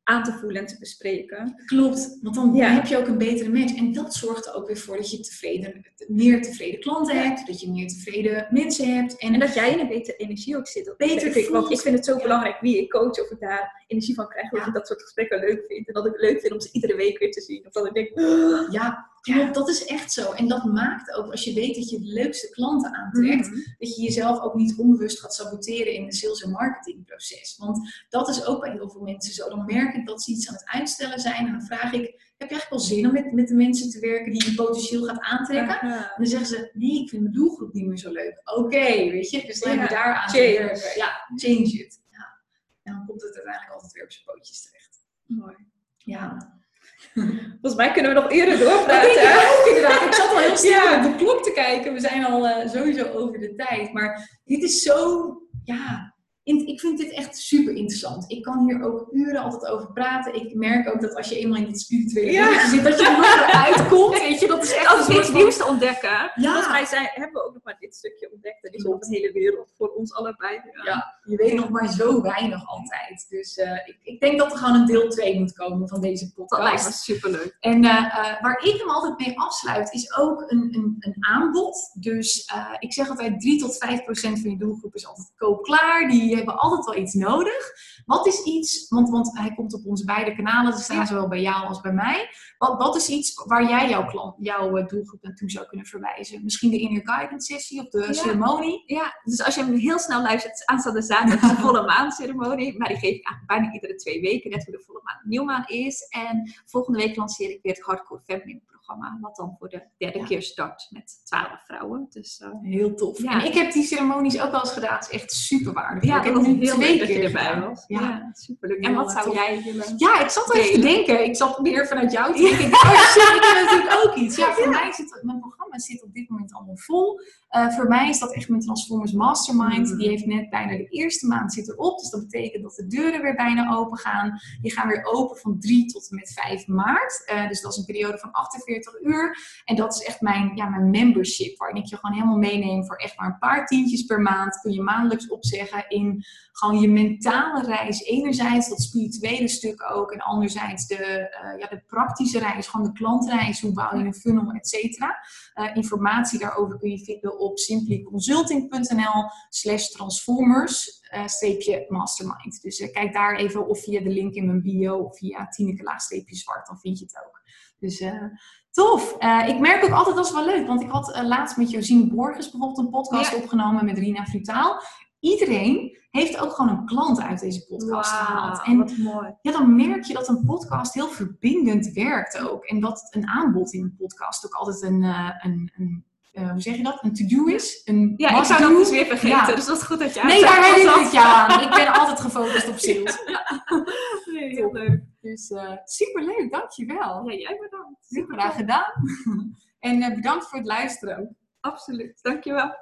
aan te voelen en te bespreken. Klopt, want dan Ja. heb je ook een betere match. En dat zorgt er ook weer voor dat je tevreden, meer tevreden klanten hebt, dat je meer tevreden mensen hebt. En, En dat jij in een betere energie ook zit. Dat Beter ik, want ik vind het zo Ja. belangrijk wie ik coach, of ik daar energie van krijg, of ik dat soort gesprekken leuk vind. En dat ik het leuk vind om ze iedere week weer te zien. Of dat ik denk, ja, klopt, dat is echt zo. En dat maakt ook, als je weet dat je de leukste klanten aantrekt, Mhm. dat je jezelf ook niet onbewust gaat saboteren in de sales- en marketingproces. Want dat is ook bij heel veel mensen zo. Dan merk ik dat ze iets aan het uitstellen zijn en dan vraag ik, heb je eigenlijk wel zin om met, met de mensen te werken die je potentieel gaat aantrekken? En dan zeggen ze, nee, ik vind mijn doelgroep niet meer zo leuk. Oké, weet je, dus dan Ja, we daar aan te werken. Ja, change it. Ja. En dan komt het uiteindelijk altijd weer op zijn pootjes terecht. Mooi. Ja. Volgens mij kunnen we nog denk doorpraten. ik ook inderdaad. Ik zat al heel snel Ja. op de klok te kijken. We zijn al eh, sowieso over de tijd. Maar dit is zo, ja, ik vind dit echt super interessant. Ik kan hier ook uren altijd over praten. Ik merk ook dat als je eenmaal in dit spirituele Ja. zit, dat je er nog eruit komt. Weet je, dat is echt van- nieuws te ontdekken. Ja. Volgens mij zijn, hebben we ook nog maar dit stukje ontdekt. Die is op de hele wereld voor ons allebei. Ja, je weet nog maar zo weinig altijd. Dus eh, ik, ik denk dat er gewoon een deel 2 moet komen van deze Dat lijkt me podcast. superleuk. En eh, eh, waar ik hem altijd mee afsluit, is ook een, een, een aanbod. Dus ik zeg altijd 3 tot 5 procent van je doelgroep is altijd koopklaar. Die hebben altijd wel iets nodig. Wat is iets, want, want hij komt op onze beide kanalen te staan, Ja. zowel bij jou als bij mij. Wat, wat is iets waar jij jouw, klant, jouw eh, doelgroep naartoe zou kunnen verwijzen? Misschien de inner guidance sessie of de Ja. ceremonie? Ja, dus als je hem heel snel luistert, aanstaande zaterdag de volle maanceremonie. Maar die geef ik eigenlijk bijna iedere twee weken, net hoe de volle maan nieuwmaan is. En volgende week lanceer ik weer het Hardcore Feminine programma. Wat dan voor de derde Ja. keer start met twaalf vrouwen. Dus uh, Heel tof. Ja. En ik heb die ceremonies ook wel eens gedaan. Het is echt super waardevol. ja, ik heb is nu heel twee leuk dat keer erbij was. Ja. Ja, superleuk. En wat eh, zou tof. jij willen? Ja, ik zat even te denken. Ik zat meer vanuit jou te denken. Oh shit, ik heb natuurlijk ook iets. Ja, voor mij zit mijn programma zit op dit moment allemaal vol. Eh, voor mij is dat echt mijn Transformers Mastermind. Mm. Die heeft net bijna de eerste maand zit erop. Dus dat betekent dat de deuren weer bijna open gaan. Die gaan weer open van 3 tot en met 5 maart. Eh, dus dat is een periode van 48 uur. En dat is echt mijn, ja, mijn membership. Waarin ik je gewoon helemaal meeneem voor echt maar een paar tientjes per maand. Kun je maandelijks opzeggen in gewoon je mentale reis. Enerzijds dat spirituele stuk ook. En anderzijds de, eh, ja, de praktische reis. Gewoon de klantreis. Hoe bouw je een funnel, et cetera. Eh, informatie daarover kun je vinden op simplyconsulting.nl slash transformers eh, streepje mastermind. Dus kijk daar even of via de link in mijn bio of via Tineke laagstreepje zwart. Dan vind je het ook. Dus tof. Eh, ik merk ook altijd, dat is wel leuk. Want ik had eh, laatst met Josine Borges bijvoorbeeld een podcast Ja. opgenomen met Rina Frutaal. Iedereen heeft ook gewoon een klant uit deze podcast gehaald. En wat mooi. ja, dan merk je dat een podcast heel verbindend werkt ook. En dat een aanbod in een podcast ook altijd een, eh, een, een eh, hoe zeg je dat? Een to-do is. Een Ja, ik zou do. dus weer vergeten. Ja. Dus dat is goed dat je Nee, daar was ik je aan. Ik ben altijd gefocust op sales. Nee, heel leuk. Dus uh, superleuk, dankjewel. Ja, jij bedankt. Super gedaan. En uh, bedankt voor het luisteren. Absoluut, dankjewel.